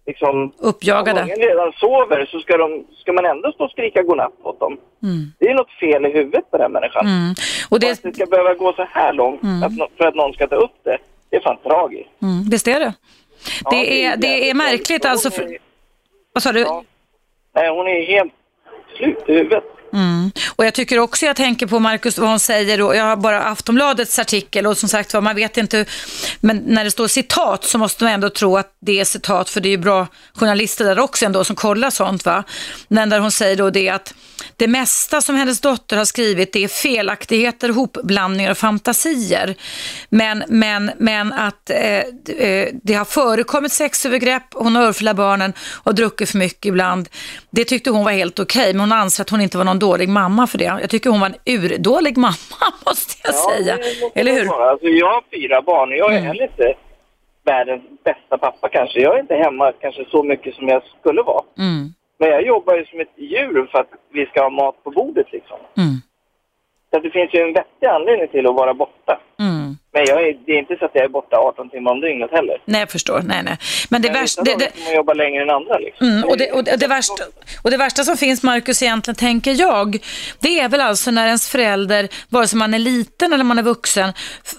S8: liksom... Om
S2: Uppjagade.
S8: ungen redan sover så ska, de, ska man ändå stå och skrika godnatt åt dem.
S2: Mm.
S8: Det är något fel i huvudet på den människan.
S2: Mm. Och
S8: Och
S2: det,
S8: att det ska behöva gå så här långt att, nå- för att någon ska ta upp det, det är fan tragiskt.
S2: mm, visst är det.
S8: Ja,
S2: Det är, det är märkligt alltså. För, vad sa du?
S8: Ja. Nej, hon är helt slut i huvudet.
S2: Mm. Och jag tycker också, jag tänker på Markus, vad hon säger, och jag har bara Aftonbladets artikel och som sagt var, man vet inte, men när det står citat så måste man ändå tro att det är citat, för det är ju bra journalister där också ändå som kollar sånt va. Men där hon säger då det att det mesta som hennes dotter har skrivit det är felaktigheter, hopblandningar och fantasier. Men, men, men att eh, eh det har förekommit sexövergrepp, hon har örfilat barnen och druckit för mycket ibland. Det tyckte hon var helt okej, men hon anser att hon inte var någon dålig mamma för det. Jag tycker hon var en urdålig mamma, måste jag säga.
S8: det måste
S2: Eller hur?
S8: vara. Alltså, jag har fyra barn och jag är
S2: Mm.
S8: heller inte världens bästa pappa kanske. Jag är inte hemma kanske så mycket som jag skulle vara.
S2: Mm.
S8: Men jag jobbar ju som ett djur för att vi ska ha mat på bordet liksom.
S2: Mm.
S8: Så att det finns ju en vettig anledning till att vara borta.
S2: Mm.
S8: Men jag är, det är inte så att jag är borta 18 timmar om dygnet heller.
S2: Nej, jag förstår. Nej, nej. Men det värsta... Det, det,
S8: man jobba längre än andra liksom.
S2: Mm, och, det, och, det, och, det värsta, och det värsta som finns, Markus, egentligen tänker jag, det är väl alltså när ens förälder, vare sig man är liten eller man är vuxen,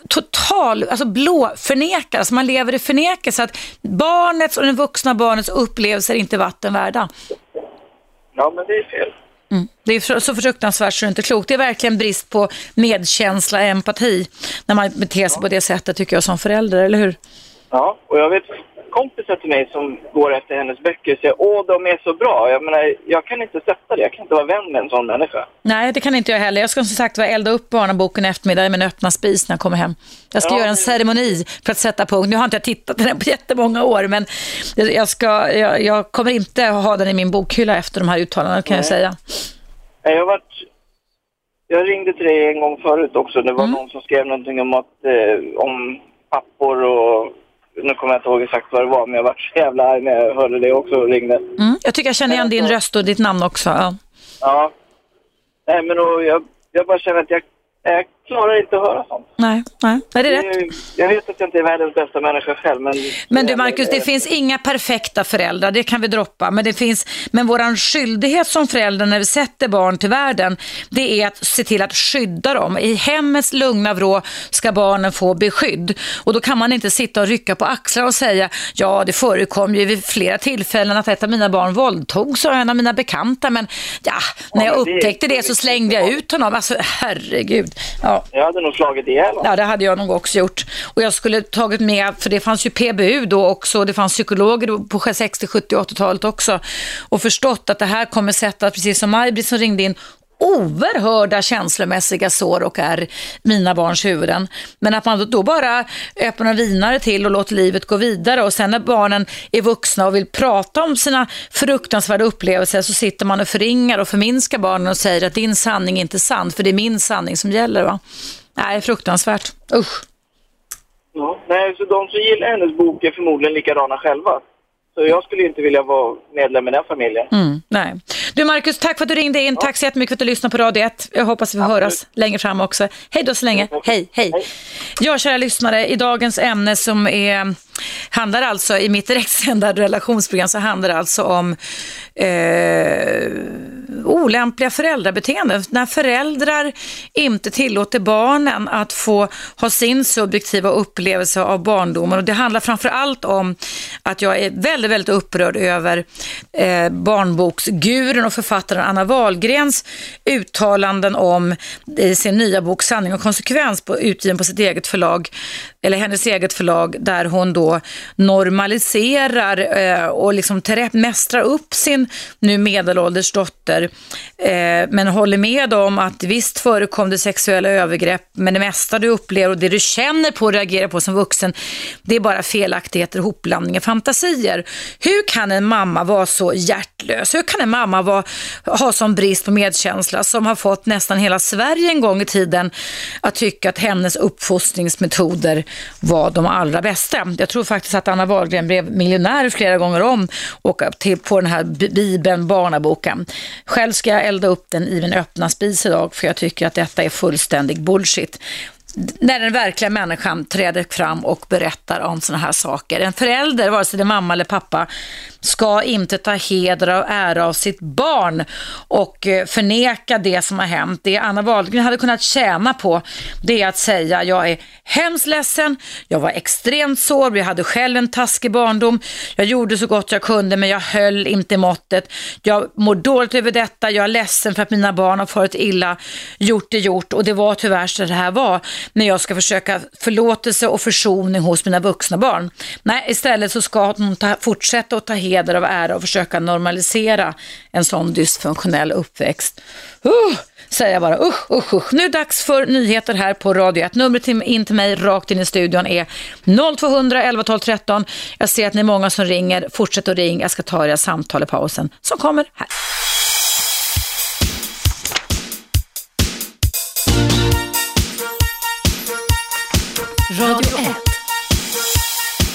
S2: total, alltså blå förnekar, alltså man lever i förnekelse att barnets och den vuxna barnets upplevelser är inte vatten värda.
S8: Ja, men det är fel.
S2: Mm. Det är så fruktansvärt så det är inte klokt. Det är verkligen brist på medkänsla empati när man beter sig på det sättet tycker jag som förälder, eller hur?
S8: Ja, och jag vet kompisar till mig som går efter hennes böcker och säger åh, de är så bra. Jag menar, jag kan inte sätta det. Jag kan inte vara vän med en sån människa.
S2: Nej, det kan inte jag heller. Jag ska som sagt var elda upp barnaboken i eftermiddag i min öppna spis när jag kommer hem. Jag ska
S8: Ja,
S2: göra en ceremoni för att sätta punkt. Nu har inte jag tittat på den på jättemånga år, men jag, ska, jag, jag kommer inte ha den i min bokhylla efter de här uttalandena kan jag säga.
S8: Nej, Jag har varit... Jag ringde till dig en gång förut också. Det var
S2: Mm.
S8: någon som skrev någonting om att... Eh, om pappor och... Nu kommer jag inte ihåg exakt vad det var, men jag var så jävla arg när jag hörde det också och ringde.
S2: Mm. Jag tycker jag känner igen din röst och ditt namn också. Ja.
S8: Ja. Nej, men då, jag, jag bara känner att jag, jag klarar inte att höra sånt.
S2: Nej, nej. nej, det är rätt.
S8: Jag, vet att jag inte är världens bästa människa själv, men...
S2: Men du Marcus, det finns inga perfekta föräldrar, det kan vi droppa. Men, det finns, men vår skyldighet som föräldrar när vi sätter barn till världen, det är att se till att skydda dem. I hemmets lugna vrå ska barnen få beskydd. Och då kan man inte sitta och rycka på axlar och säga, ja det förekom ju vid flera tillfällen att ett av mina barn våldtogs av en av mina bekanta, men ja, när jag upptäckte det så slängde jag ut honom. Alltså herregud. Ja.
S8: Jag hade nog slagit ihjäl.
S2: Ja, det hade jag nog också gjort. Och jag skulle tagit med, för det fanns ju PBU då också, det fanns psykologer på 60, 70, 80-talet också. Och förstått att det här kommer sätta, precis som Maj-Britt som ringde in, oerhörda känslomässiga sår och är mina barns huvuden. Men att man då bara öppnar vinare till och låter livet gå vidare och sen när barnen är vuxna och vill prata om sina fruktansvärda upplevelser så sitter man och förringar och förminskar barnen och säger att din sanning är inte sann för det är min sanning som gäller. Va? Nej, fruktansvärt. Usch.
S8: Ja. Nej, så de som gillar hennes bok är förmodligen likadana själva. Så jag skulle inte vilja vara medlem i den familjen.
S2: Mm, nej. Du Marcus, tack för att du ringde in. Tack så jättemycket för att du lyssnade på Radio 1. Jag hoppas vi får höras längre fram också. Hej då så länge. Hej, hej. Ja, kära lyssnare, i dagens ämne som är, handlar alltså, i mitt direktsända relationsprogram så handlar det alltså om eh, olämpliga föräldrabeteenden. När föräldrar inte tillåter barnen att få ha sin subjektiva upplevelse av barndomen. Och det handlar framför allt om att jag är väldigt, väldigt upprörd över eh, barnboksguren och författaren Anna Wahlgrens uttalanden om i sin nya bok Sanning och konsekvens på, utgiven på sitt eget förlag, eller hennes eget förlag, där hon då normaliserar eh, och liksom mästrar upp sin nu medelålders dotter, eh, men håller med om att visst förekom det sexuella övergrepp, men det mesta du upplever och det du känner på och reagerar på som vuxen, det är bara felaktigheter, hopblandningar, fantasier. Hur kan en mamma vara så hjärtlös? Hur kan en mamma vara, ha sån brist på medkänsla som har fått nästan hela Sverige en gång i tiden att tycka att hennes uppfostringsmetoder var de allra bästa. Jag tror faktiskt att Anna Wahlgren blev miljonär flera gånger om och till, på den här bibeln, barnaboken. Själv ska jag elda upp den i min öppna spis idag för jag tycker att detta är fullständig bullshit när den verkliga människan träder fram och berättar om sådana här saker. En förälder, vare sig det är mamma eller pappa, ska inte ta heder och ära av sitt barn och eh, förneka det som har hänt. Det Anna Wahlgren hade kunnat tjäna på, det är att säga jag är hemskt ledsen, jag var extremt sårbar, jag hade själv en taskig barndom, jag gjorde så gott jag kunde men jag höll inte måttet. Jag mår dåligt över detta, jag är ledsen för att mina barn har farit illa, gjort det gjort och det var tyvärr så det här var när jag ska försöka förlåtelse och försoning hos mina vuxna barn. Nej, istället så ska hon ta, fortsätta att ta heder av ära och försöka normalisera en sån dysfunktionell uppväxt. Uh, säger jag bara, usch, usch, usch. Nu är det dags för nyheter här på Radio 1. Numret in till mig rakt in i studion är 0200 11 12 13. Jag ser att ni är många som ringer. Fortsätt att ringa. Jag ska ta era samtal i pausen som kommer här.
S6: Radio 1.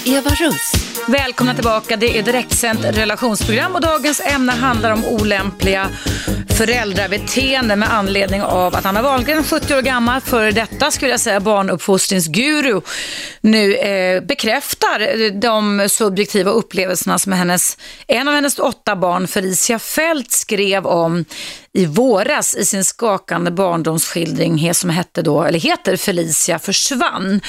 S6: Eva Russ.
S2: Välkomna tillbaka. Det är direktsänt relationsprogram och dagens ämne handlar om olämpliga föräldrabeteende med anledning av att Anna Wahlgren, 70 år gammal, före detta skulle jag säga barnuppfostringsguru, nu eh, bekräftar eh, de subjektiva upplevelserna som hennes, en av hennes åtta barn, Felicia Fält, skrev om i våras i sin skakande barndomsskildring som hette då, eller heter Felicia försvann.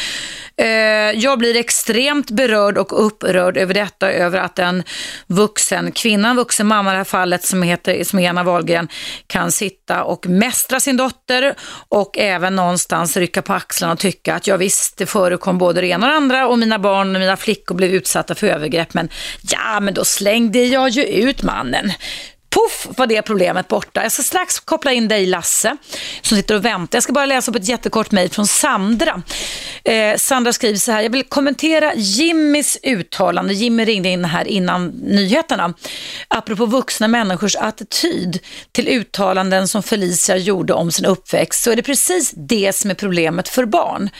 S2: Eh, jag blir extremt berörd och upprörd över detta, över att en vuxen kvinna, en vuxen mamma i det här fallet som heter som är Anna Wahlgren, kan sitta och mästra sin dotter och även någonstans rycka på axlarna och tycka att jag visst, det förekom både det ena och det andra och mina barn och mina flickor blev utsatta för övergrepp, men ja, men då slängde jag ju ut mannen. Puff var det problemet borta. Jag ska strax koppla in dig Lasse som sitter och väntar. Jag ska bara läsa upp ett jättekort mejl från Sandra. Eh, Sandra skriver så här, jag vill kommentera Jimmys uttalande. Jimmy ringde in här innan nyheterna. Apropå vuxna människors attityd till uttalanden som Felicia gjorde om sin uppväxt så är det precis det som är problemet för barn.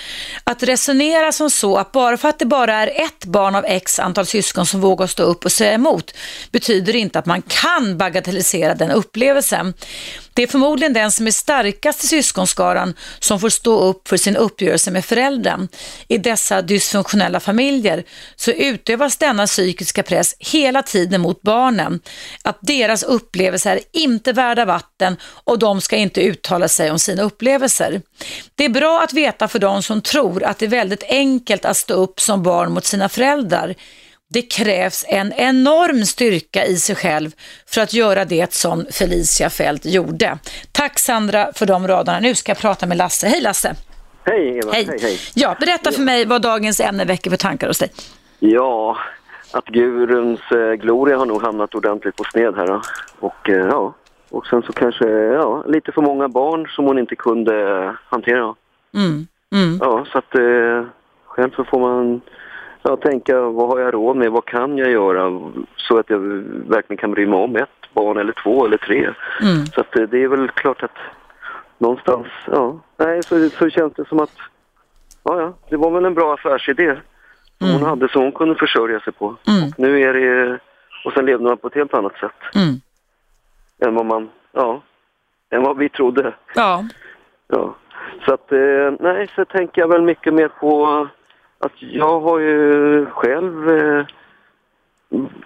S2: Att resonera som så att bara för att det bara är ett barn av x antal syskon som vågar stå upp och säga emot betyder inte att man kan bagatellisera den upplevelsen. Det är förmodligen den som är starkast i syskonskaran som får stå upp för sin uppgörelse med föräldern. I dessa dysfunktionella familjer så utövas denna psykiska press hela tiden mot barnen. Att deras upplevelser är inte värda vatten och de ska inte uttala sig om sina upplevelser. Det är bra att veta för de som tror att det är väldigt enkelt att stå upp som barn mot sina föräldrar. Det krävs en enorm styrka i sig själv för att göra det som Felicia Fält gjorde. Tack Sandra för de raderna. Nu ska jag prata med Lasse. Hej Lasse!
S9: Hej Eva,
S2: hej.
S9: hej, hej.
S2: Ja, berätta för mig vad dagens ämne väcker för tankar hos dig.
S9: Ja, att guruns eh, gloria har nog hamnat ordentligt på sned här. då. Och eh, ja, och sen så kanske ja, lite för många barn som hon inte kunde hantera.
S2: Mm. Mm.
S9: Ja, så att eh, själv så får man ja, tänka vad har jag råd med, vad kan jag göra så att jag verkligen kan bry mig om ett barn eller två eller tre.
S2: Mm.
S9: Så att eh, det är väl klart att någonstans, ja, nej så, så känns det som att ja, ja, det var väl en bra affärsidé som hon hade som hon kunde försörja sig på.
S2: Mm.
S9: Och nu är det, och sen levde man på ett helt annat sätt
S2: Mm.
S9: än vad man, ja, än vad vi trodde.
S2: Ja.
S9: Ja, så att eh, nej, så tänker jag väl mycket mer på att jag har ju själv eh,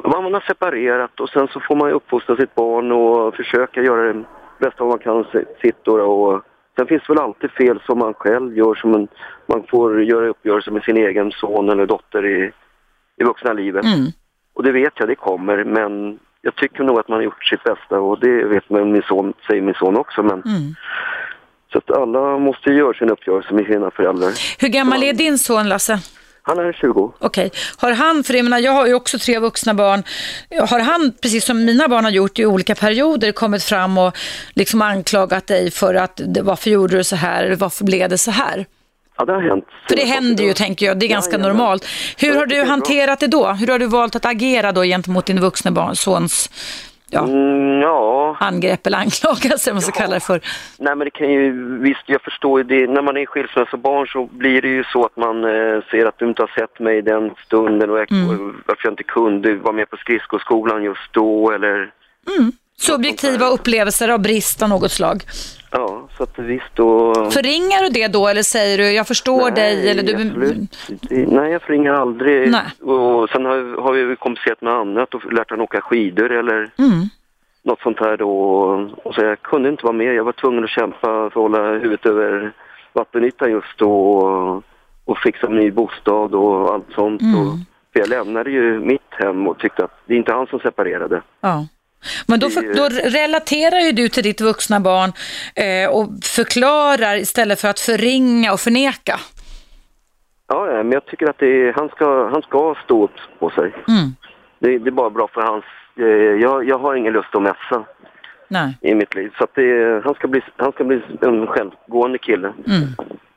S9: man har separerat och sen så får man ju uppfostra sitt barn och försöka göra det bästa man kan si- sitt och sen finns det väl alltid fel som man själv gör som en, man får göra uppgörelser med sin egen son eller dotter i, i vuxna livet.
S2: Mm.
S9: Och det vet jag, det kommer, men jag tycker nog att man har gjort sitt bästa och det vet man, min son, säger min son också. Men,
S2: Mm.
S9: Så att alla måste göra sin uppgörelse med sina föräldrar.
S2: Hur gammal är din son Lasse?
S9: Han är 20.
S2: Okej. Har han, för jag menar, jag har ju också tre vuxna barn, har han, precis som mina barn har gjort i olika perioder, kommit fram och liksom anklagat dig för att varför gjorde du så här, eller varför blev det så här?
S9: Ja, det har hänt.
S2: För det händer ju, tänker jag, det är ganska
S9: Jajamän.
S2: normalt. Hur
S9: Ja,
S2: har du hanterat det då? Hur har du valt att agera då gentemot din vuxna barn, sons ja,
S9: Mm, ja,
S2: angrepp eller anklagelse, vad man ska
S9: Ja.
S2: kalla det för?
S9: nej men det kan ju, visst jag förstår ju det, när man är skilsmässobarn så blir det ju så att man eh, ser att du inte har sett mig den stunden och jag,
S2: Mm.
S9: varför jag inte kunde vara med på skridskoskolan just då eller
S2: Subjektiva upplevelser av brist av något slag.
S9: ja, så att visst då...
S2: Förringar du det då eller säger du jag förstår dig eller du...
S9: absolut. Nej, jag förringar aldrig.
S2: Nej.
S9: Och sen har, har vi kompenserat med annat och lärt honom åka skidor eller
S2: Mm.
S9: något sånt här då. Och så jag kunde inte vara med. Jag var tvungen att kämpa för att hålla huvudet över vattenytan just då och, och fixa en ny bostad och allt sånt.
S2: Mm.
S9: Och, för jag lämnade ju mitt hem och tyckte att det är inte han som separerade.
S2: Ja. Men då, för, då relaterar ju du till ditt vuxna barn eh, och förklarar istället för att förringa och förneka.
S9: Ja, men jag tycker att det är, han, ska, han ska stå upp på sig.
S2: Mm.
S9: Det, det är bara bra för hans... Eh, jag, jag har ingen lust att mässa.
S2: Nej.
S9: i mitt liv. Så att det, han, ska bli, han ska bli en självgående kille.
S2: Mm.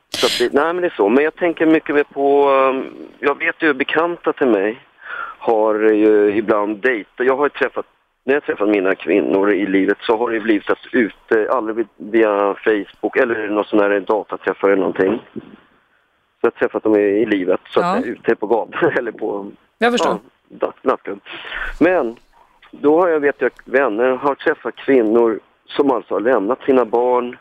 S9: Så det, nej men det är så. Men jag tänker mycket mer på, um, jag vet ju bekanta till mig har ju ibland dejtat. Jag har ju träffat, när jag träffat mina kvinnor i livet så har det blivit att ute, aldrig via Facebook eller någon sån här dataträffar eller någonting. Så jag har träffat dem i, i livet, så
S2: Ja.
S9: att säga, ute på gatan eller på
S2: Jag förstår.
S9: ja, nattklubb. Men då har jag, vet jag, vänner har träffat kvinnor som alltså har lämnat sina barn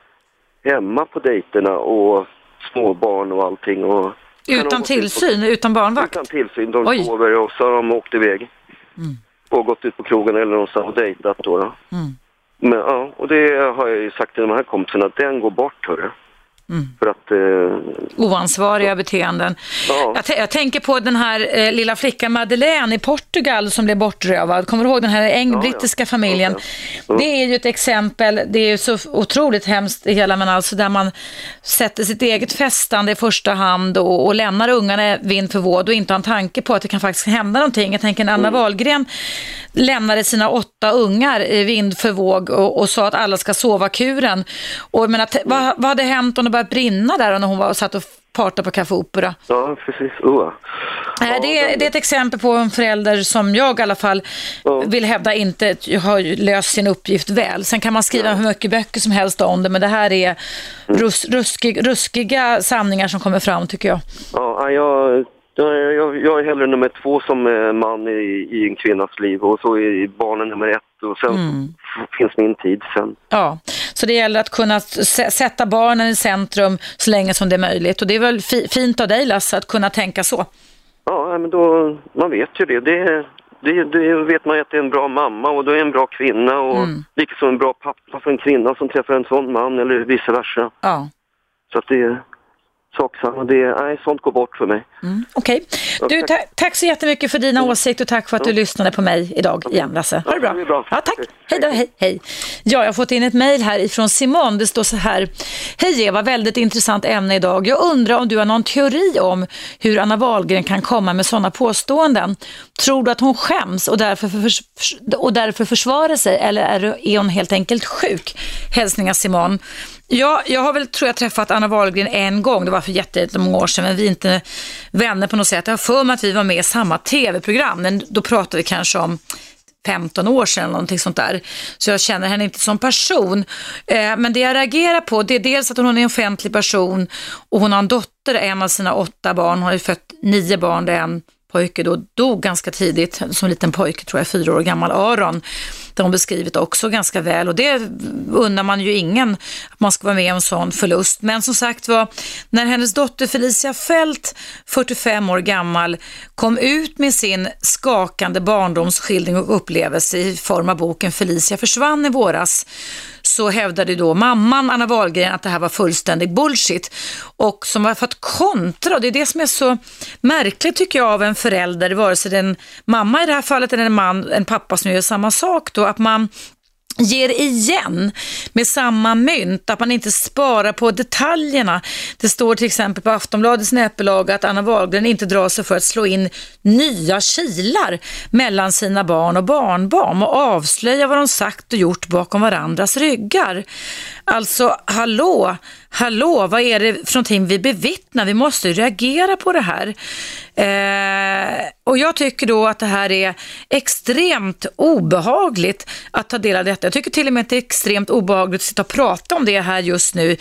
S9: hemma på dejterna och småbarn och allting. Och
S2: Utan
S9: ut på-
S2: tillsyn, utan barnvakt?
S9: Utan tillsyn. De
S2: Oj.
S9: sover och så har de åkt iväg. Och gått ut på krogen eller någonstans och dejtat då. då.
S2: Mm.
S9: Men ja, och det har jag ju sagt till de här kompisarna att den går bort hörru.
S2: Mm.
S9: För att, eh,
S2: Oansvariga beteenden.
S9: ja.
S2: Jag, jag tänker på den här eh, lilla flickan Madeleine i Portugal som blev bortrövad. Kommer du ihåg den här eng-
S9: Ja, ja.
S2: brittiska familjen?
S9: Okej. Ja.
S2: Det är ju ett exempel, det är ju så otroligt hemskt det hela, men alltså där man sätter sitt eget fästande i första hand och, och lämnar ungarna vind för vård och inte har en tanke på att det kan faktiskt hända någonting. Jag tänker Anna
S9: Mm.
S2: Wahlgren lämnade sina åtta ungar vind för våg och, och sa att alla ska sova kuren. Och jag menar, t- vad, vad hade hänt om det började brinna där när hon var och satt och partade på Café Opera?
S9: ja, precis. Uh.
S2: Nej, det, är, det är ett exempel på en förälder som jag i alla fall
S9: Ja.
S2: vill hävda inte har löst sin uppgift väl. Sen kan man skriva hur mycket böcker som helst om det, men det här är rus, ruskig, ruskiga sanningar som kommer fram tycker jag.
S9: Ja, jag, jag, jag, jag är hellre nummer två som eh, man i, i en kvinnas liv och så är barnen nummer ett och sen
S2: Mm.
S9: Finns min tid sen.
S2: Ja, så det gäller att kunna sätta barnen i centrum så länge som det är möjligt. Och det är väl fi, fint av dig Lasse att kunna tänka så.
S9: Ja, men då, man vet ju det. Det, det, det vet man att det är en bra mamma och då är en bra kvinna och
S2: Mm.
S9: likaså en bra pappa för en kvinna som träffar en sån man eller vice versa.
S2: Ja,
S9: Så att det sak samma. Det, nej, sånt går bort för mig.
S2: mm, okej. Du,
S9: tack.
S2: ta, tack så jättemycket för dina åsikter och tack för att du lyssnade på mig idag igen Lasse. Ha det bra.
S9: Ja, det.
S2: Ja, tack. Hej då, hej, hej. Ja, jag har fått in ett mejl här ifrån Simon. Det står så här. Hej Eva, väldigt intressant ämne idag. Jag undrar om du har någon teori om hur Anna Wahlgren kan komma med sådana påståenden. Tror du att hon skäms och därför, förs och därför försvarar sig eller är, är hon helt enkelt sjuk? Hälsningar Simon. Ja, jag har väl, tror jag, träffat Anna Wahlgren en gång. Det var för jättemånga år sedan, men vi är inte vänner på något sätt. Jag har för mig att vi var med i samma tv-program, men då pratade vi kanske om 15 år sedan eller någonting sånt där. Så jag känner henne inte som person. Eh, men det jag reagerar på det är dels att hon är en offentlig person och hon har en dotter, en av sina åtta barn. Hon har ju fött nio barn där en pojke då dog ganska tidigt, som liten pojke tror jag, fyra år gammal, Aron. Det har hon beskrivit också ganska väl och det undrar man ju ingen att man ska vara med om en sån förlust. Men som sagt var, när hennes dotter Felicia Fält, 45 år gammal, kom ut med sin skakande barndomsskildring och upplevelse i form av boken Felicia försvann i våras, så hävdade då mamman Anna Wahlgren att det här var fullständig bullshit. Och som var för att kontra, och det är det som är så märkligt tycker jag av en förälder, vare sig det är en mamma i det här fallet eller en man, en pappa som gör samma sak då, att man ger igen med samma mynt, att man inte sparar på detaljerna. Det står till exempel på Aftonbladets nätbilaga att Anna Wahlgren inte drar sig för att slå in nya kilar mellan sina barn och barnbarn och avslöja vad de sagt och gjort bakom varandras ryggar. Alltså, hallå, hallå, vad är det för någonting vi bevittnar? Vi måste ju reagera på det här. Eh, och jag tycker då att det här är extremt obehagligt att ta del av detta. Jag tycker till och med att det är extremt obehagligt att sitta och prata om det här just nu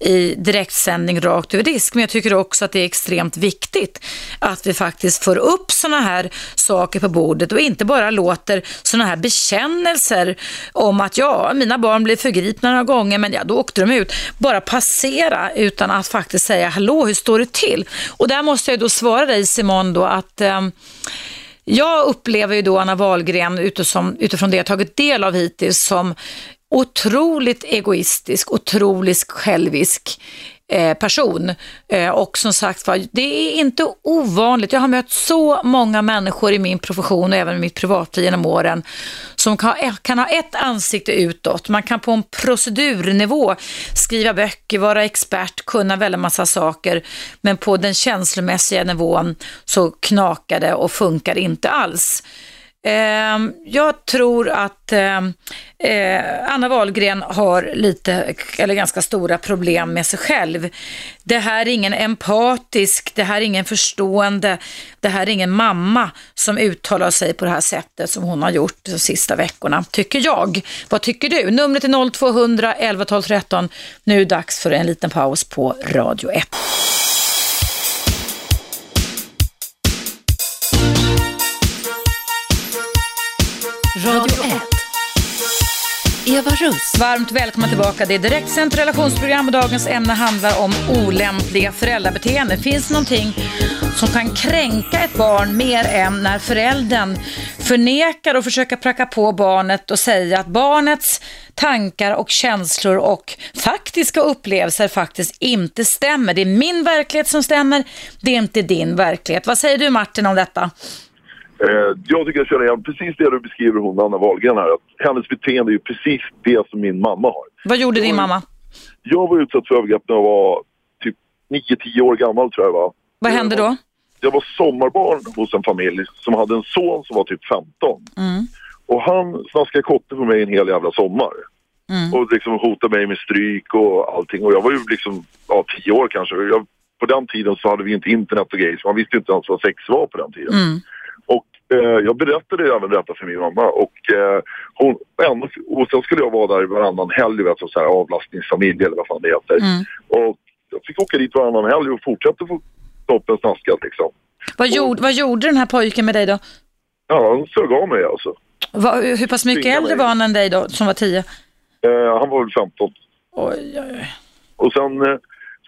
S2: i direktsändning rakt över disk. Men jag tycker också att det är extremt viktigt att vi faktiskt får upp sådana här saker på bordet och inte bara låter sådana här bekännelser om att ja, mina barn blir förgripna några gånger men ja, då åkte de ut. Bara passera utan att faktiskt säga hallå, hur står det till? Och där måste jag då svara dig Simon då att eh, jag upplever ju då Anna Wahlgren utifrån, utifrån det jag tagit del av hittills som otroligt egoistisk, otroligt självisk Eh, person. Eh, och som sagt var, det är inte ovanligt. Jag har mött så många människor i min profession och även i mitt privatliv genom åren som kan, eh, kan ha ett ansikte utåt. Man kan på en procedurnivå skriva böcker, vara expert, kunna väldigt massa saker. Men på den känslomässiga nivån så knakar det och funkar inte alls. Eh, jag tror att ehm, eh, Anna Wahlgren har lite, eller ganska stora problem med sig själv. Det här är ingen empatisk, det här är ingen förstående, det här är ingen mamma som uttalar sig på det här sättet som hon har gjort de sista veckorna, tycker jag. Vad tycker du? Numret är 0200 11 12 13. Nu är det dags för en liten paus på Radio 1.
S6: Eva Russ.
S2: Varmt välkomna tillbaka. Det är direktsänt relationsprogram och dagens ämne handlar om olämpliga föräldrabeteenden. Finns det någonting som kan kränka ett barn mer än när föräldern förnekar och försöker pracka på barnet och säga att barnets tankar och känslor och faktiska upplevelser faktiskt inte stämmer. Det är min verklighet som stämmer, det är inte din verklighet. Vad säger du Martin om detta?
S10: Eh, jag tycker jag känner igen precis det du beskriver hon Anna Wahlgren här. Att hennes beteende är ju precis det som min mamma har.
S2: Vad gjorde din mamma?
S10: Jag var utsatt för övergrepp när jag var typ 9-10 år gammal tror jag var.
S2: Vad hände då?
S10: Jag var sommarbarn hos en familj som hade en son som var typ 15.
S2: Mm.
S10: Och han snaskade kotte på mig en hel jävla sommar.
S2: Mm.
S10: Och liksom hotade mig med stryk och allting. Och jag var ju liksom, ja 10 år kanske. Jag, på den tiden så hade vi inte internet och grejer så man visste inte ens vad sex var på den tiden.
S2: Mm.
S10: Eh, jag berättade även detta för min mamma och, eh, hon, ändå, och sen skulle jag vara där varannan helg, vet, så här, avlastningsfamilj eller vad fan det heter.
S2: Mm.
S10: Och jag fick åka dit varannan helg och fortsätta få toppen snaskat liksom.
S2: Vad, gjorde, vad gjorde den här pojken med dig då?
S10: Ja, han sög av mig alltså.
S2: Vad, hur pass mycket äldre
S10: mig.
S2: var han än dig då, som var tio?
S10: Eh, han var väl 15.
S2: Oj, oj, oj.
S10: Och sen, eh,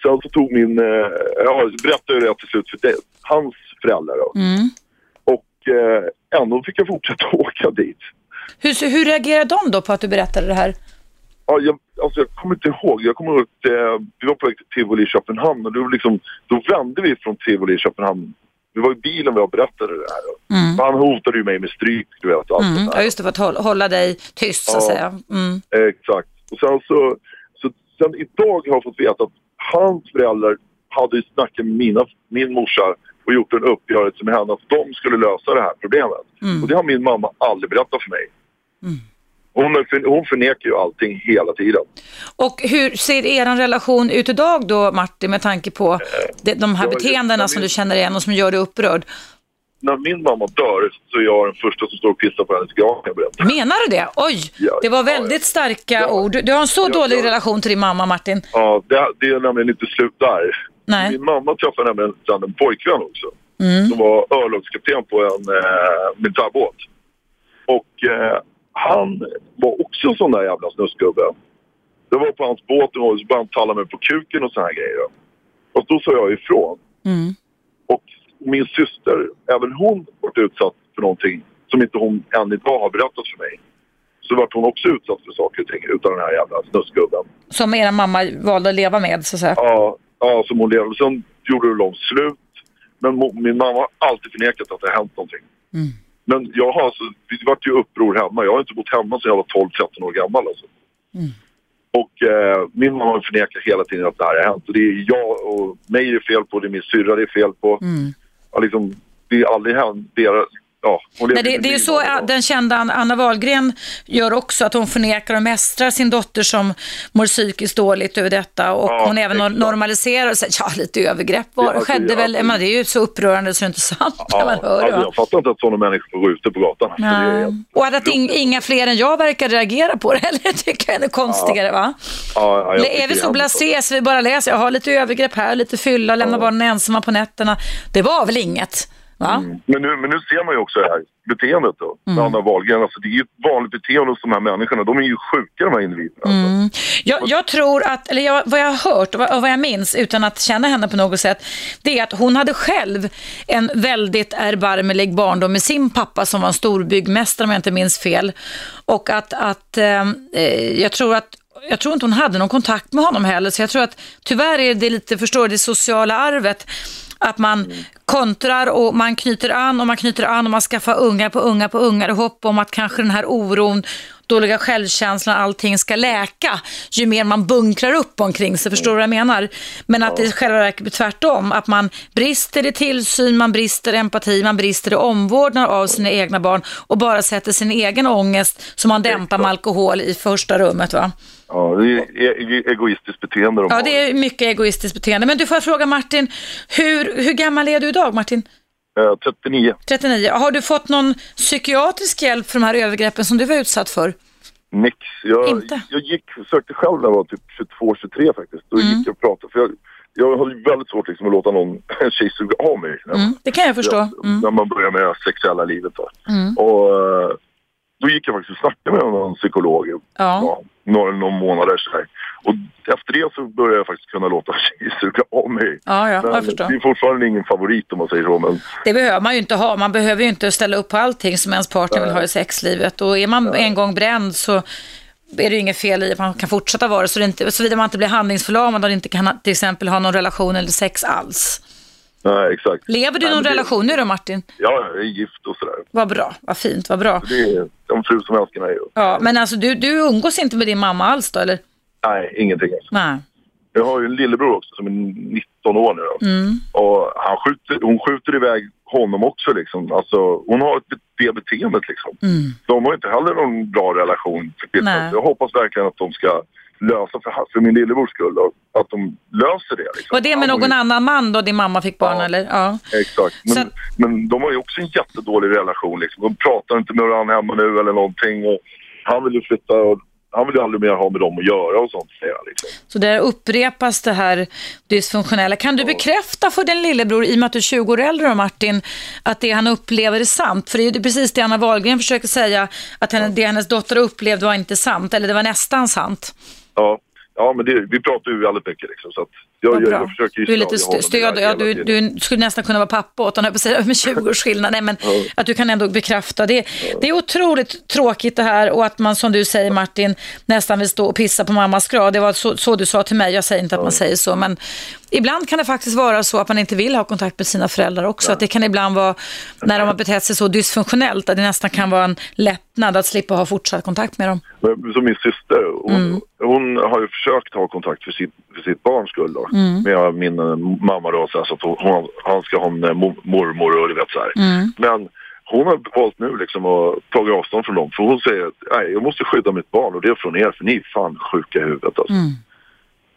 S10: sen så tog min, eh, ja, berättade jag det till slut för det, hans föräldrar då.
S2: Mm.
S10: Eh, ändå fick jag fortsätta åka dit.
S2: Hur, hur reagerade de då på att du berättade det här?
S10: Ja, jag, alltså jag kommer inte ihåg. Jag kommer ihåg att eh, vi var på väg till Tivoli i Köpenhamn och då, liksom, då vände vi från Tivoli i Köpenhamn. Vi var i bilen jag berättade det här.
S2: Mm.
S10: Han hotade ju mig med stryk, du vet. Allt
S2: Mm.
S10: det
S2: Ja, just det, för att hålla, hålla dig tyst så att
S10: Ja.
S2: säga. Mm.
S10: Exakt. Och sen så, så sen idag har jag fått veta att hans föräldrar hade ju snackat med mina, min morsa och gjort en uppgörelse med henne att de skulle lösa det här problemet.
S2: Mm.
S10: Och det har min mamma aldrig berättat för mig.
S2: Mm.
S10: Hon, för, hon förnekar ju allting hela tiden.
S2: Och hur ser er relation ut idag då, Martin, med tanke på de, de här
S10: ja,
S2: beteendena
S10: jag
S2: som
S10: vet.
S2: du känner igen och som gör dig upprörd?
S10: När min mamma dör så är jag den första som står och pissar på hennes grav kan jag berätta.
S2: Menar du det? Oj,
S10: Ja,
S2: det var
S10: ja,
S2: väldigt starka
S10: Ja.
S2: ord. Du, har en så
S10: Ja,
S2: dålig
S10: ja.
S2: relation till din mamma, Martin.
S10: Ja, det, det är nämligen inte slut där.
S2: Nej.
S10: Min mamma träffade nämligen sen en pojkvän också.
S2: Mm.
S10: Som var örlogskapten på en eh, militärbåt. Och eh, han var också en sån där jävla snuskgubbe. Jag var på hans båt och så började han talla mig på kuken och såna här grejer. Och då sa jag ifrån.
S2: Mm.
S10: Och min syster, även hon varit utsatt för någonting som inte hon än idag har berättat för mig. Så vart hon också utsatt för saker och ting utan den här jävla snuskgubben.
S2: Som er mamma valde att leva med, så att säga.
S10: Ja, ja som hon levde. Sen gjorde de slut. Men min mamma har alltid förnekat att det har hänt någonting.
S2: Mm.
S10: Men jag har alltså, det vart ju uppror hemma. Jag har inte bott hemma sedan jag var 12-13 år gammal alltså.
S2: Mm.
S10: Och eh, min mamma har förnekat hela tiden att det här har hänt. Och det är jag och mig är fel på, det är min syrra det är fel på.
S2: Mm.
S10: Ja, liksom, det är aldrig hänt. Deras, ja,
S2: Nej, det, det är så
S10: dag.
S2: den kända Anna- Wahlgren gör också, att hon förnekar och mästrar sin dotter som mår psykiskt dåligt över detta och
S10: Ja,
S2: hon även
S10: exakt.
S2: normaliserar och säger, ja lite övergrepp var,
S10: Ja, alltså,
S2: skedde
S10: ja,
S2: väl, men det är ju så upprörande så det är inte sant när man hör det.
S10: alltså, jag fattar inte att sådana människor får gå ute på gatan. Så det är
S2: Nej.
S10: helt-
S2: Och att, ing, inga fler än jag verkar reagera på det heller tycker jag är konstigare va?
S10: ja, ja,
S2: är vi
S10: det
S2: så blasé så vi bara läser, jag har lite övergrepp här, lite fylla, lämna barnen ensamma på nätterna. Det var väl inget?
S10: Mm. Men, nu, men nu ser man ju också det här beteendet då.
S2: Mm.
S10: Med Anna Wahlgren. Alltså, det är ju ett vanligt beteende hos de här människorna. De är ju sjuka de här individerna. Alltså.
S2: Mm. Jag, jag tror att, eller jag, vad jag har hört och vad, vad jag minns utan att känna henne på något sätt, det är att hon hade själv en väldigt erbarmelig barndom med sin pappa som var en stor byggmästare om jag inte minns fel. Och att, att eh, jag tror att jag tror inte hon hade någon kontakt med honom heller, så jag tror att tyvärr är det lite, förstår det sociala arvet att man kontrar och man knyter an och man knyter an och man skaffar ungar på ungar på ungar i hopp om att kanske den här oron, dåliga självkänslan, allting ska läka ju mer man bunkrar upp omkring sig. Förstår du vad jag menar? Men att det i själva verket blir tvärtom. Att man brister i tillsyn, man brister i empati, man brister i omvårdnad av sina egna barn och bara sätter sin egen ångest som man dämpar med alkohol i första rummet. Va?
S10: Ja, det är e- e- egoistiskt beteende de
S2: Ja,
S10: har.
S2: det är mycket egoistiskt beteende. Men du får fråga Martin, hur, hur gammal är du idag Martin?
S10: Eh, 39.
S2: 39. Har du fått någon psykiatrisk hjälp för de här övergreppen som du var utsatt för?
S10: Nix. Jag,
S2: Inte?
S10: jag gick, sökte själv när jag var typ 22-23 faktiskt. Då
S2: Mm.
S10: gick jag och pratade. För jag, jag ju väldigt svårt liksom, att låta någon tjej suga av mig.
S2: Mm, det kan jag förstå. Mm.
S10: när man börjar med sexuella livet. Då.
S2: Mm.
S10: Och, eh, då gick jag faktiskt och snackade med någon psykolog
S2: Ja.
S10: Några, några månader sedan. Och efter det så började jag faktiskt kunna låta tjejsuga om mig.
S2: Ja, ja, jag förstår.
S10: det är fortfarande ingen favorit om man säger så. Men
S2: Det behöver man ju inte ha. Man behöver ju inte ställa upp på allting som ens partner vill ha i sexlivet. Och är man en gång bränd så är det ju inget fel i att man kan fortsätta vara. Så det inte, såvida man inte blir handlingsförlamad och inte kan till exempel ha någon relation eller sex alls.
S10: nej, exakt.
S2: Lever du i
S10: Nej,
S2: någon
S10: det-
S2: relation nu då Martin?
S10: Ja, jag är gift och sådär.
S2: Vad bra, vad fint, vad bra.
S10: Det en fru som älskar mig.
S2: Ja, men alltså du, du umgås inte med din mamma alls då eller?
S10: Nej, ingenting. Alltså.
S2: Nej.
S10: Jag har ju en lillebror också som är 19 år nu.
S2: Mm.
S10: Och han skjuter, hon skjuter iväg honom också liksom. Alltså, hon har det beteendet liksom.
S2: Mm.
S10: De har inte heller någon bra relation. Jag hoppas verkligen att de ska lösa, för, för min lillebrors skull, då, att de löser det. Liksom.
S2: Var det med någon annan man då din mamma fick barn
S10: Ja.
S2: eller? Ja.
S10: Exakt. Men,
S2: Så
S10: men de har ju också en jättedålig relation. Liksom. De pratar inte med varandra hemma nu eller någonting. Och han vill ju flytta och han vill ju aldrig mer ha med dem att göra och sånt. Liksom.
S2: Så där upprepas det här dysfunktionella. Kan du bekräfta för din lillebror, i och med att du är 20 år äldre då, Martin, att det han upplever är sant? För det är ju precis det Anna Wahlgren försöker säga, att henne, det hennes dotter upplevde var inte sant, eller det var nästan sant.
S10: Ja, ja men det, vi pratar ju väldigt mycket liksom. Så att jag, jag, jag försöker ju
S2: Du är lite st- stöd, ja, du, du skulle nästan kunna vara pappa åt honom, jag med 20 års skillnad. Nej, men att du kan ändå bekräfta det. Det är otroligt tråkigt det här och att man som du säger Martin nästan vill stå och pissa på mammas grav. Det var så, så du sa till mig, jag säger inte att man säger så, men ibland kan det faktiskt vara så att man inte vill ha kontakt med sina föräldrar också. Att det kan ibland vara, när de har betett sig så dysfunktionellt, att det nästan kan vara en lättnad att slippa ha fortsatt kontakt med dem.
S10: Som min syster, hon,
S2: Mm.
S10: hon har ju försökt ha kontakt för sitt, för sitt barns skull då.
S2: Mm.
S10: Med min eh, mamma då, så, att hon, han ska ha en eh, mo- mormor och du vet så här.
S2: Mm.
S10: Men hon har valt nu liksom att ta avstånd från dem. För hon säger att jag måste skydda mitt barn och det är från er för ni är fan sjuka i huvudet alltså.
S2: Mm.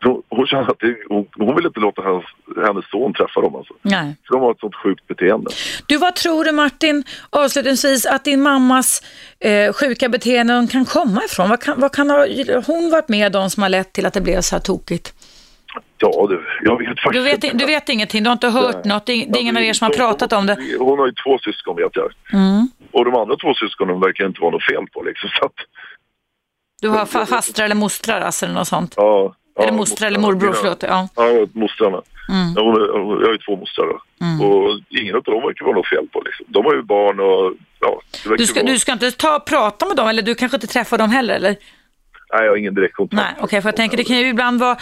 S10: Hon, hon känner att det, hon, hon vill inte låta hennes, hennes son träffa dem alltså.
S2: Nej.
S10: För de har ett sånt sjukt beteende.
S2: Du, vad tror du Martin, avslutningsvis, att din mammas eh, sjuka beteenden kan komma ifrån? Vad kan, vad kan ha, hon varit med om som har lett till att det blev så här tokigt?
S10: Ja, du, jag vet faktiskt
S2: Du vet, du vet ingenting, du har inte hört
S10: Nej.
S2: något, det är, ingen av er som har pratat om det.
S10: Hon har ju två syskon vet jag.
S2: Mm.
S10: Och de andra två syskonen verkar inte vara något fel på liksom. Så att,
S2: Du har fa fastrar eller mostrar alltså, eller något sånt?
S10: ja,
S2: Eller
S10: ja,
S2: mostrar eller morbror,
S10: Mina-
S2: förlåt. Ja.
S10: Ja, mostrarna.
S2: Mm.
S10: Ja, jag har ju två mostrar.
S2: Mm.
S10: Och ingen av dem verkar vara något fel på liksom. De har ju barn och ja,
S2: Du, ska,
S10: vara...
S2: du ska inte ta och prata med dem, eller du kanske inte träffar dem heller, eller?
S10: Nej, jag har ingen direkt kontakt.
S2: Nej, okej, för jag tänker det kan ju ibland vara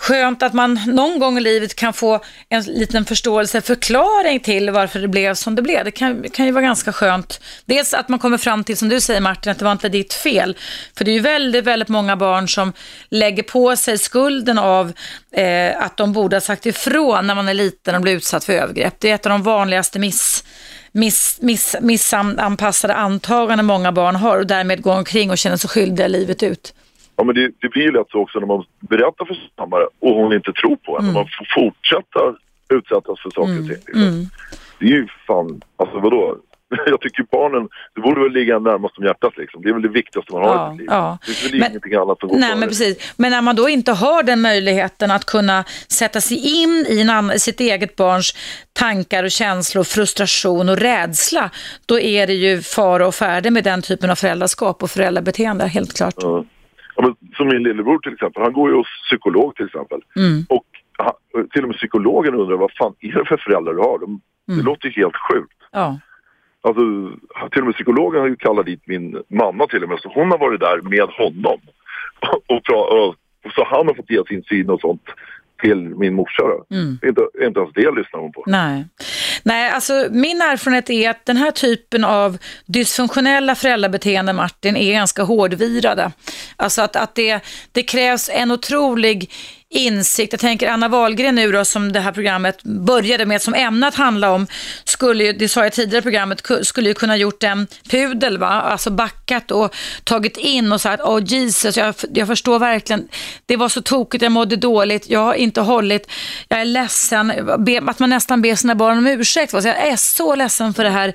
S2: skönt att man någon gång i livet kan få en liten förståelse, förklaring till varför det blev som det blev. Det kan, kan ju vara ganska skönt. Dels att man kommer fram till, som du säger Martin, att det var inte ditt fel. För det är ju väldigt, väldigt många barn som lägger på sig skulden av eh, att de borde ha sagt ifrån när man är liten och blir utsatt för övergrepp. Det är ett av de vanligaste miss miss, miss, missanpassade antaganden många barn har och därmed går omkring och känner sig skyldiga livet ut.
S10: Ja, men det, det blir ju lätt så också när man berättar för sin mamma och hon inte tror på en.
S2: Mm.
S10: Man får fortsätta utsättas för saker och ting. Liksom.
S2: Mm.
S10: Det är ju fan, alltså vadå? Jag tycker barnen, det borde väl ligga närmast om hjärtat liksom. Det är väl det viktigaste man har
S2: Ja,
S10: i sitt liv.
S2: ja.
S10: Det är väl
S2: Men-
S10: ingenting annat som går
S2: Nej, men precis. Men när man då inte har den möjligheten att kunna sätta sig in i en annan, sitt eget barns tankar och känslor, frustration och rädsla, då är det ju fara och färde med den typen av föräldraskap och föräldrabeteende, helt klart.
S10: Ja. Ja, som min lillebror till exempel, han går ju hos psykolog till exempel.
S2: Mm.
S10: Och han, till och med psykologen undrar vad fan är det för föräldrar du har? De, Det
S2: Mm.
S10: låter ju helt sjukt.
S2: Ja.
S10: Alltså, till och med psykologen har ju kallat dit min mamma till och med, så hon har varit där med honom. Och, pra, och, och så han har fått ge sin syn och sånt till min morsa.
S2: Mm.
S10: Inte, inte ens det lyssnar hon på.
S2: Nej. Nej, alltså min erfarenhet är att den här typen av dysfunktionella föräldrabeteenden, Martin, är ganska hårdvirade. Alltså att, att det, det krävs en otrolig insikt. Jag tänker Anna Wahlgren nu då, som det här programmet började med, som ämnat handla om, skulle ju, det sa jag tidigare i programmet, ku- skulle ju kunna gjort en pudel, va? alltså backat och tagit in och sagt, åh Jesus, jag, jag förstår verkligen, det var så tokigt, jag mådde dåligt, jag har inte hållit, jag är ledsen, Be, att man nästan ber sina barn om ursäkt, va? så jag är så ledsen för det här,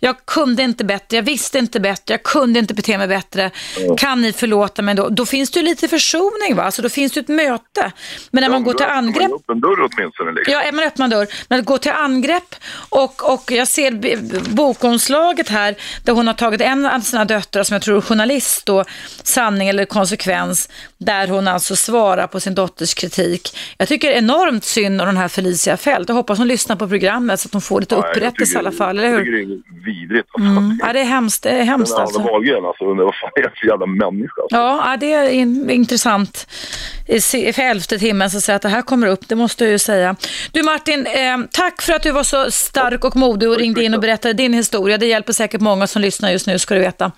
S2: jag kunde inte bättre, jag visste inte bättre, jag kunde inte bete mig bättre, kan ni förlåta mig då? Då finns det ju lite försoning, va? alltså då finns det ett möte. Men när man går till angrepp...
S10: Upp en dörr åtminstone. Liksom.
S2: Ja, man öppnar dörr. Men att gå till angrepp och, och jag ser bokomslaget här där hon har tagit en av sina döttrar som jag tror är journalist då, sanning eller konsekvens, där hon alltså svarar på sin dotters kritik. Jag tycker enormt synd om den här Felicia Fält. Jag hoppas hon lyssnar på programmet så att hon får lite
S10: Ja, jag
S2: upprättelse i alla fall, eller
S10: Jag
S2: hur?
S10: tycker det är vidrigt. Alltså.
S2: Mm. Ja, det är hemskt, det är hemskt
S10: Den
S2: alltså.
S10: Wahlgren alltså, vad fan är det för jävla människa? Alltså.
S2: Ja, det är in, intressant. Se- För elfte timmen så säger att det här kommer upp, det måste jag ju säga. Du Martin, eh, tack för att du var så stark och modig och ringde in och berättade din historia. Det hjälper säkert många som lyssnar just nu, ska du veta.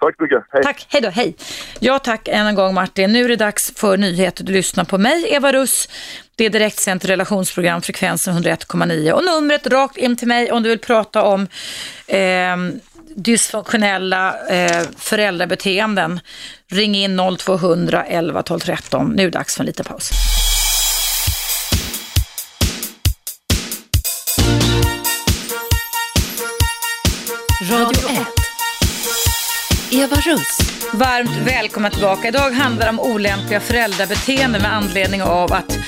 S10: Tack så mycket. Hej.
S2: Tack, hej då, hej. Ja tack än en gång Martin. Nu är det dags för nyheter. Du lyssnar på mig, Eva Russ. Det är direktsänt relationsprogram, frekvensen 101,9. Och numret rakt in till mig om du vill prata om eh, dysfunktionella eh, föräldrabeteenden. Ring in 0200 11 12 13. Nu är det dags för en liten paus.
S6: Radio 1. Eva Russ.
S2: Varmt välkomna tillbaka. Idag handlar det om olämpliga föräldrabeteenden med anledning av att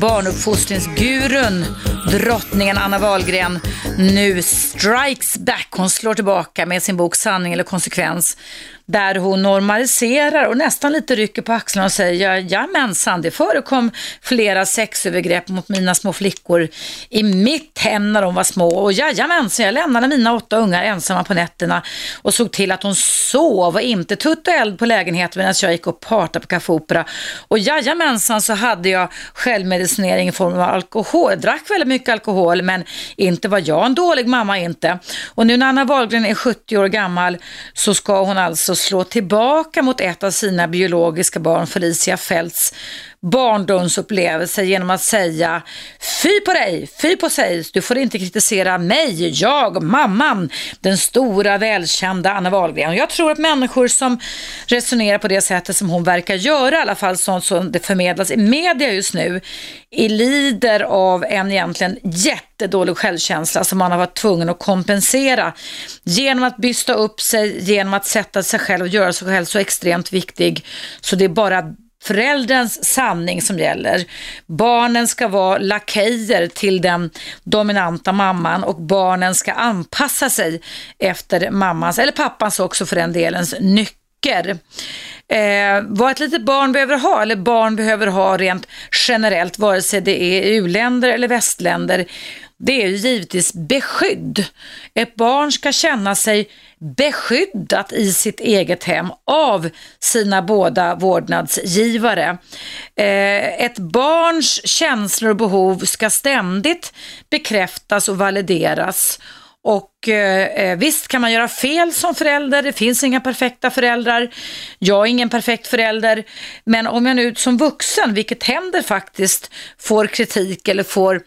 S2: barnuppfostringsgurun, drottningen Anna Wahlgren, nu strikes back. Hon slår tillbaka med sin bok Sanning eller konsekvens där hon normaliserar och nästan lite rycker på axlarna och säger jajamensan, det förekom flera sexövergrepp mot mina små flickor i mitt hem när de var små och jajamensan, jag lämnade mina åtta ungar ensamma på nätterna och såg till att hon sov och inte tutt och eld på lägenheten medan jag gick och partade på Café Opera. Och jajamensan så hade jag självmedicinering i form av alkohol. Jag drack väldigt mycket alkohol men inte var jag en dålig mamma inte. Och nu när Anna Wahlgren är 70 år gammal så ska hon alltså slå tillbaka mot ett av sina biologiska barn, Felicia Fälts barndomsupplevelser genom att säga fy på dig, fy på sig, du får inte kritisera mig, jag, mamman, den stora välkända Anna Wahlgren. Jag tror att människor som resonerar på det sättet som hon verkar göra, i alla fall sånt som det förmedlas i media just nu, lider av en egentligen jättedålig självkänsla som man har varit tvungen att kompensera genom att bysta upp sig, genom att sätta sig själv och göra sig själv så extremt viktig så det är bara förälderns sanning som gäller. Barnen ska vara lakejer till den dominanta mamman och barnen ska anpassa sig efter mammans, eller pappans också för den delens, nycker. Eh, vad ett litet barn behöver ha, eller barn behöver ha rent generellt, vare sig det är u-länder eller västländer, det är ju givetvis beskydd. Ett barn ska känna sig beskyddat i sitt eget hem av sina båda vårdnadsgivare. Eh, ett barns känslor och behov ska ständigt bekräftas och valideras. Och eh, eh, visst kan man göra fel som förälder, det finns inga perfekta föräldrar. Jag är ingen perfekt förälder, men om jag nu som vuxen, vilket händer faktiskt, får kritik eller får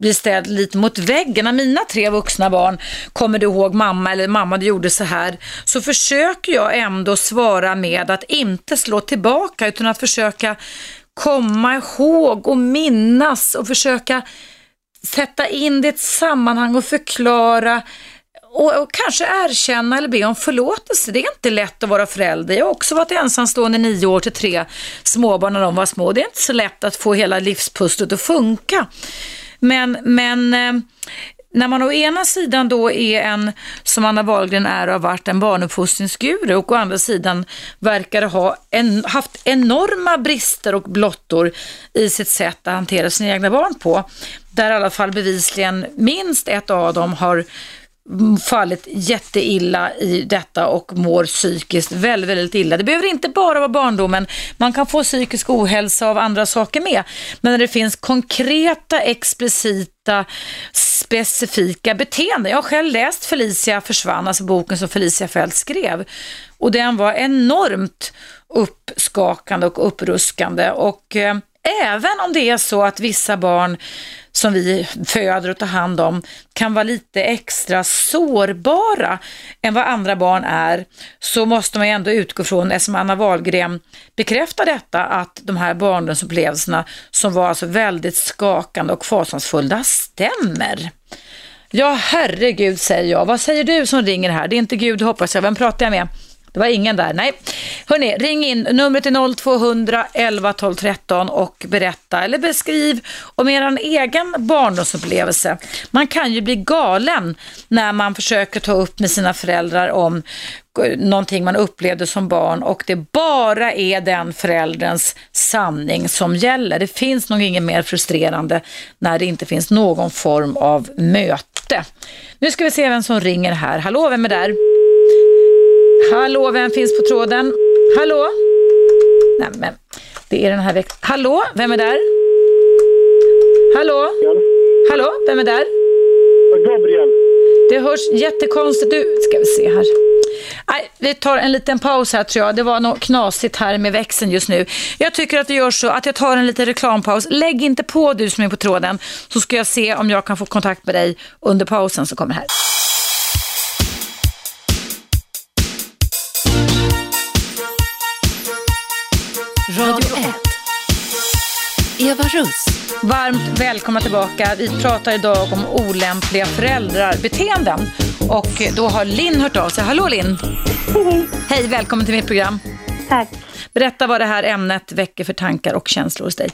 S2: bli ställd lite mot väggen när mina tre vuxna barn, kommer du ihåg mamma eller mamma du gjorde så här, så försöker jag ändå svara med att inte slå tillbaka utan att försöka komma ihåg och minnas och försöka sätta in det i ett sammanhang och förklara och, och, kanske erkänna eller be om förlåtelse. Det är inte lätt att vara förälder. Jag har också varit ensamstående nio år till tre småbarn när de var små. Det är inte så lätt att få hela livspusslet att funka. Men, men eh, när man å ena sidan då är en, som Anna Wahlgren är och har varit, en barnuppfostringsguru och å andra sidan verkar ha en, haft enorma brister och blottor i sitt sätt att hantera sina egna barn på. Där i alla fall bevisligen minst ett av dem har fallit jätteilla i detta och mår psykiskt väldigt, väldigt illa. Det behöver inte bara vara barndomen, man kan få psykisk ohälsa av andra saker med. Men när det finns konkreta, explicita, specifika beteenden. Jag har själv läst Felicia försvann, alltså boken som Felicia Fält skrev. Och den var enormt uppskakande och uppruskande. Och eh, även om det är så att vissa barn som vi föder och tar hand om kan vara lite extra sårbara än vad andra barn är så måste man ändå utgå från, eftersom Anna Wahlgren bekräftar detta, att de här barndomsupplevelserna som var alltså väldigt skakande och fasansfulla stämmer. Ja, herregud säger jag. Vad säger du som ringer här? Det är inte Gud hoppas jag. Vem pratar jag med? Det var ingen där, nej. Hörni, ring in. Numret är 0200 11 12 13 och berätta eller beskriv om er egen barndomsupplevelse. Man kan ju bli galen när man försöker ta upp med sina föräldrar om eh, någonting man upplevde som barn och det bara är den förälderns sanning som gäller. Det finns nog inget mer frustrerande när det inte finns någon form av möte. Nu ska vi se vem som ringer här. Hallå, vem är där? Hallå, vem finns på tråden? Hallå? Nej, men det är den här veckan. Hallå, vem är där? Hallå? Hallå, vem är där?
S4: Gabriel.
S2: Det hörs jättekonstigt ut. Ska vi se här. Nej, vi tar en liten paus här tror jag. Det var något knasigt här med växeln just nu. Jag tycker att vi gör så att jag tar en liten reklampaus. Lägg inte på du som är på tråden så ska jag se om jag kan få kontakt med dig under pausen som kommer här.
S6: Eva Russ.
S2: Varmt välkomna tillbaka. Vi pratar idag om olämpliga föräldrabeteenden. Och då har Linn hört av sig. Hallå Linn!
S11: Hej.
S2: Hej, välkommen till mitt program.
S11: Tack.
S2: Berätta vad det här ämnet väcker för tankar och känslor hos dig.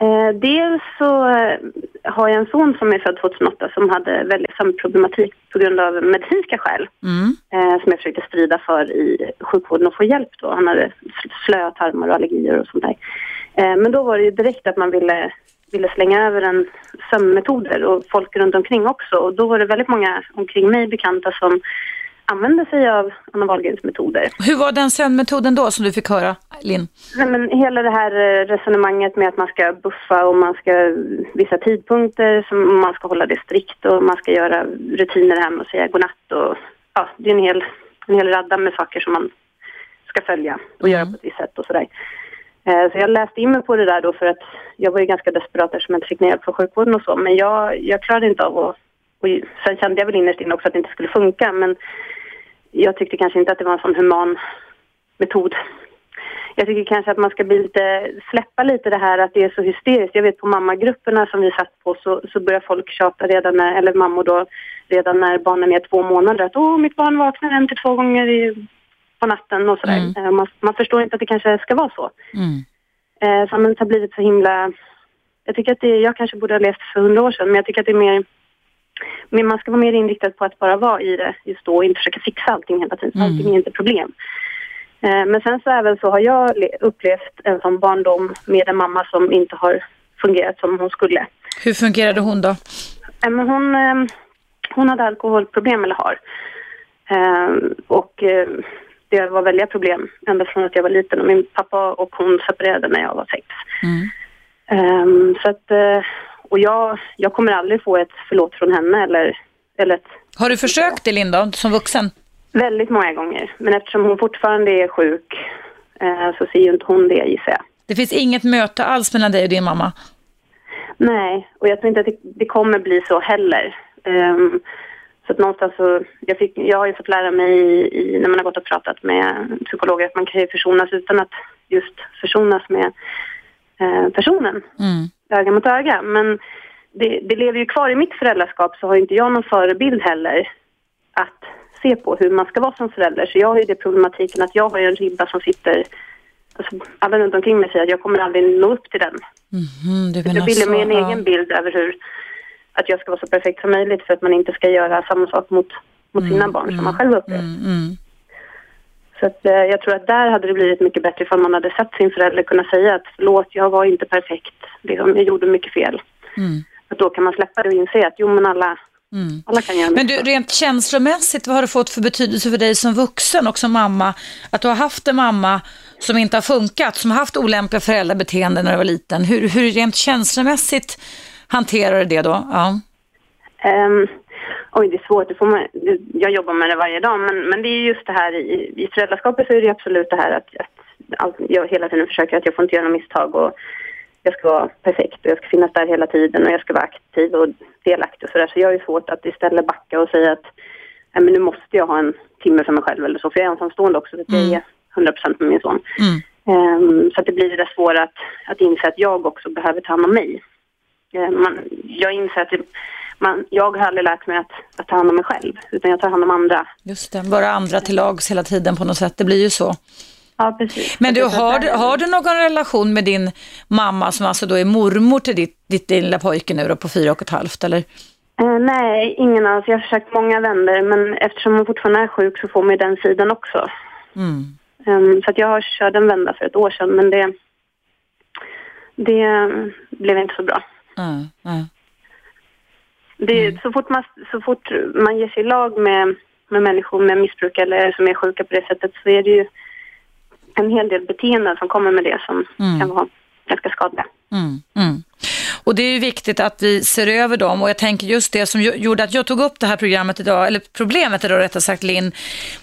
S11: Eh, dels så eh, har jag en son som är född 2008 som hade väldigt problematik på grund av medicinska skäl.
S2: Mm.
S11: Eh, som jag försökte strida för i sjukvården och få hjälp då. Han hade slöa tarmar och allergier och sånt där. Eh, men då var det ju direkt att man ville, ville slänga över en sömnmetoder och folk runt omkring också. Och då var det väldigt många omkring mig bekanta som använde sig av Anna Wahlgrens metoder.
S2: Hur var den sömnmetoden då som du fick höra, Linn?
S11: Nej, men hela det här eh, resonemanget med att man ska buffa och man ska vissa tidpunkter som man ska hålla det strikt och man ska göra rutiner hem och säga godnatt och ja, det är en hel, en hel radda med saker som man ska följa och göra på ett visst sätt och sådär. Eh, så jag läste in mig på det där då för att jag var ju ganska desperat eftersom jag inte fick någon hjälp från sjukvården och så. Men jag, jag klarade inte av att... Och sen kände jag väl innerst inne också att det inte skulle funka. Men jag tyckte kanske inte att det var en sån human metod. Jag tycker kanske att man ska bli lite, släppa lite det här att det är så hysteriskt. Jag vet på mammagrupperna som vi satt på så, så börjar folk tjata redan när, eller mammor då, redan när barnen är två månader att åh, mitt barn vaknar en till två gånger i, på natten och sådär. Eh, Man, man förstår inte att det kanske ska vara så.
S2: Mm.
S11: Eh, samhället har blivit så himla... Jag tycker att det, jag kanske borde ha levt för hundra år sedan, men jag tycker att det är mer... Men man ska vara mer inriktad på att bara vara i det just då och inte försöka fixa allting hela tiden.
S2: Mm.
S11: Allting är inte problem. Eh, men sen så även så har jag le- upplevt en sån barndom med en mamma som inte har fungerat som hon skulle.
S2: Hur fungerade hon då?
S11: Eh, Men hon, eh, hon hade alkoholproblem, eller har. Och det var väldiga problem ända från att jag var liten. Och min pappa och hon separerade när jag var sex.
S2: Mm.
S11: Ehm, så att, eh, och jag, jag kommer aldrig få ett förlåt från henne eller, eller ett
S2: Har du försökt det Linda, som vuxen?
S11: väldigt många gånger. Men eftersom hon fortfarande är sjuk eh, så ser ju inte hon det gissar jag.
S2: Det finns inget möte alls mellan dig och din mamma?
S11: Nej, och jag tror inte att det, det kommer bli så heller. Ehm, så att någonstans så, jag, fick, jag har ju fått lära mig i, i, när man har gått och pratat med psykologer att man kan ju försonas utan att just försonas med eh, personen,
S2: Mm.
S11: öga mot öga. Men det, det lever ju kvar i mitt föräldraskap så har inte jag någon förebild heller att se på hur man ska vara som förälder. Så jag har ju det problematiken att jag har ju en ribba som sitter, alltså, alla runt omkring mig säger att jag kommer aldrig nå upp till den.
S2: Mhm, du
S11: Jag
S2: menar
S11: bilder
S2: så,
S11: mig en egen bild över hur att jag ska vara så perfekt som möjligt för att man inte ska göra samma sak mot, mot sina barn som man själv upplevt.
S2: Mm, mm.
S11: Så att, eh, jag tror att där hade det blivit mycket bättre ifall man hade sett sin förälder kunna säga att förlåt, jag var inte perfekt. Liksom, jag gjorde mycket fel.
S2: Mm.
S11: Att då kan man släppa det och inse att jo men alla,
S2: Mm.
S11: alla kan göra
S2: Men du, rent känslomässigt, vad har det fått för betydelse för dig som vuxen och som mamma? Att du har haft en mamma som inte har funkat, som har haft olämpliga föräldrabeteenden när du var liten. Hur, hur rent känslomässigt hanterar du det då? Ja.
S11: Ehm, oj, det är svårt. Det får man, det- jag jobbar med det varje dag. Men, men det är just det här i, i föräldraskapet så är det absolut det här att, att jag hela tiden försöker att jag får inte göra några misstag och jag ska vara perfekt och jag ska finnas där hela tiden och jag ska vara aktiv och delaktig och sådär. Så jag har ju svårt att istället backa och säga att Nej, men nu måste jag ha en timme för mig själv eller så. För jag är ensamstående också så att jag är 100% med min son.
S2: Mm.
S11: Ehm, så att det blir det där svåra att, att inse att jag också behöver ta hand om mig. Ehm, man, jag inser att det, man, jag har aldrig lärt mig att, att ta hand om mig själv, utan jag tar hand om andra.
S2: Just det, vara andra till lags hela tiden på något sätt. Det blir ju så.
S11: Ja, precis.
S2: Men du, har, har du någon relation med din mamma som alltså då är mormor till ditt, ditt lilla pojke nu då på fyra och ett halvt eller?
S11: Eh, nej, ingen alls. Jag har försökt många vändor, men eftersom hon fortfarande är sjuk så får man ju den sidan också.
S2: Mm.
S11: Ehm, så att jag har kört en vända för ett år sedan, men det, det blev inte så bra.
S2: Mm. Mm.
S11: Det, så, fort man, så fort man ger sig i lag med, med människor med missbruk eller som är sjuka på det sättet så är det ju en hel del beteenden som kommer med det som
S2: Mm.
S11: kan vara ganska skadliga.
S2: Mm, mm. Och det är ju viktigt att vi ser över dem och jag tänker just det som gjorde att jag tog upp det här programmet idag, eller problemet idag rättare sagt Linn,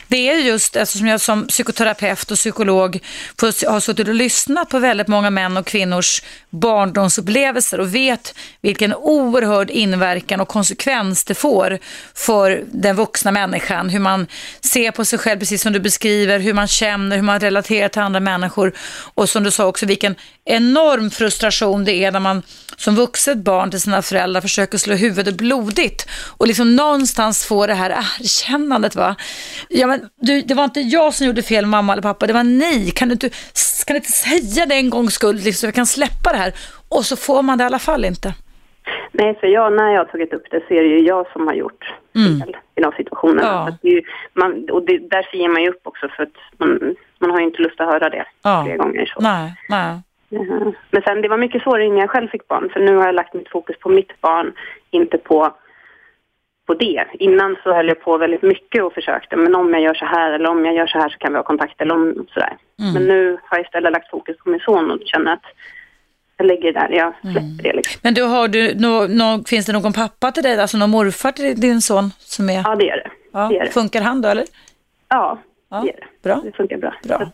S2: det är just alltså, eftersom jag som psykoterapeut och psykolog har suttit och lyssnat på väldigt många män och kvinnors barndomsupplevelser och vet vilken oerhörd inverkan och konsekvens det får för den vuxna människan, hur man ser på sig själv precis som du beskriver, hur man känner, hur man relaterar till andra människor och som du sa också vilken enorm frustration det är när man som vuxet barn till sina föräldrar försöker slå huvudet blodigt och liksom någonstans få det här ah, erkännandet va. Ja men du, det var inte jag som gjorde fel mamma eller pappa, det var ni. Kan du inte, kan du inte säga det en gångs skull liksom, så jag kan släppa det här? Och så får man det i alla fall inte.
S11: Nej, för jag, när jag har tagit upp det så är det ju jag som har gjort fel i de situationerna.
S2: Ja.
S11: Det ju, man, och det, därför ger man ju upp också för att man, man har ju inte lust att höra det
S2: Ja.
S11: flera gånger. Så.
S2: Nej, nej.
S11: Eh, Men sen det var mycket svårare innan jag själv fick barn för nu har jag lagt mitt fokus på mitt barn, inte på, på det. Innan så höll jag på väldigt mycket och försökte, men om jag gör så här eller om jag gör så här så kan vi ha kontakt eller om sådär.
S2: Mm.
S11: Men nu har jag istället lagt fokus på min son och känner att jag lägger det där, jag släpper
S2: Mm.
S11: det liksom.
S2: Men du, har du, nå, nå, finns det någon pappa till dig, alltså någon morfar till din son som är...
S11: Ja, det gör det.
S2: Ja,
S11: det, gör det.
S2: Funkar han då eller?
S11: Ja,
S2: Ja,
S11: det gör det.
S2: Bra.
S11: Det funkar bra.
S2: Bra.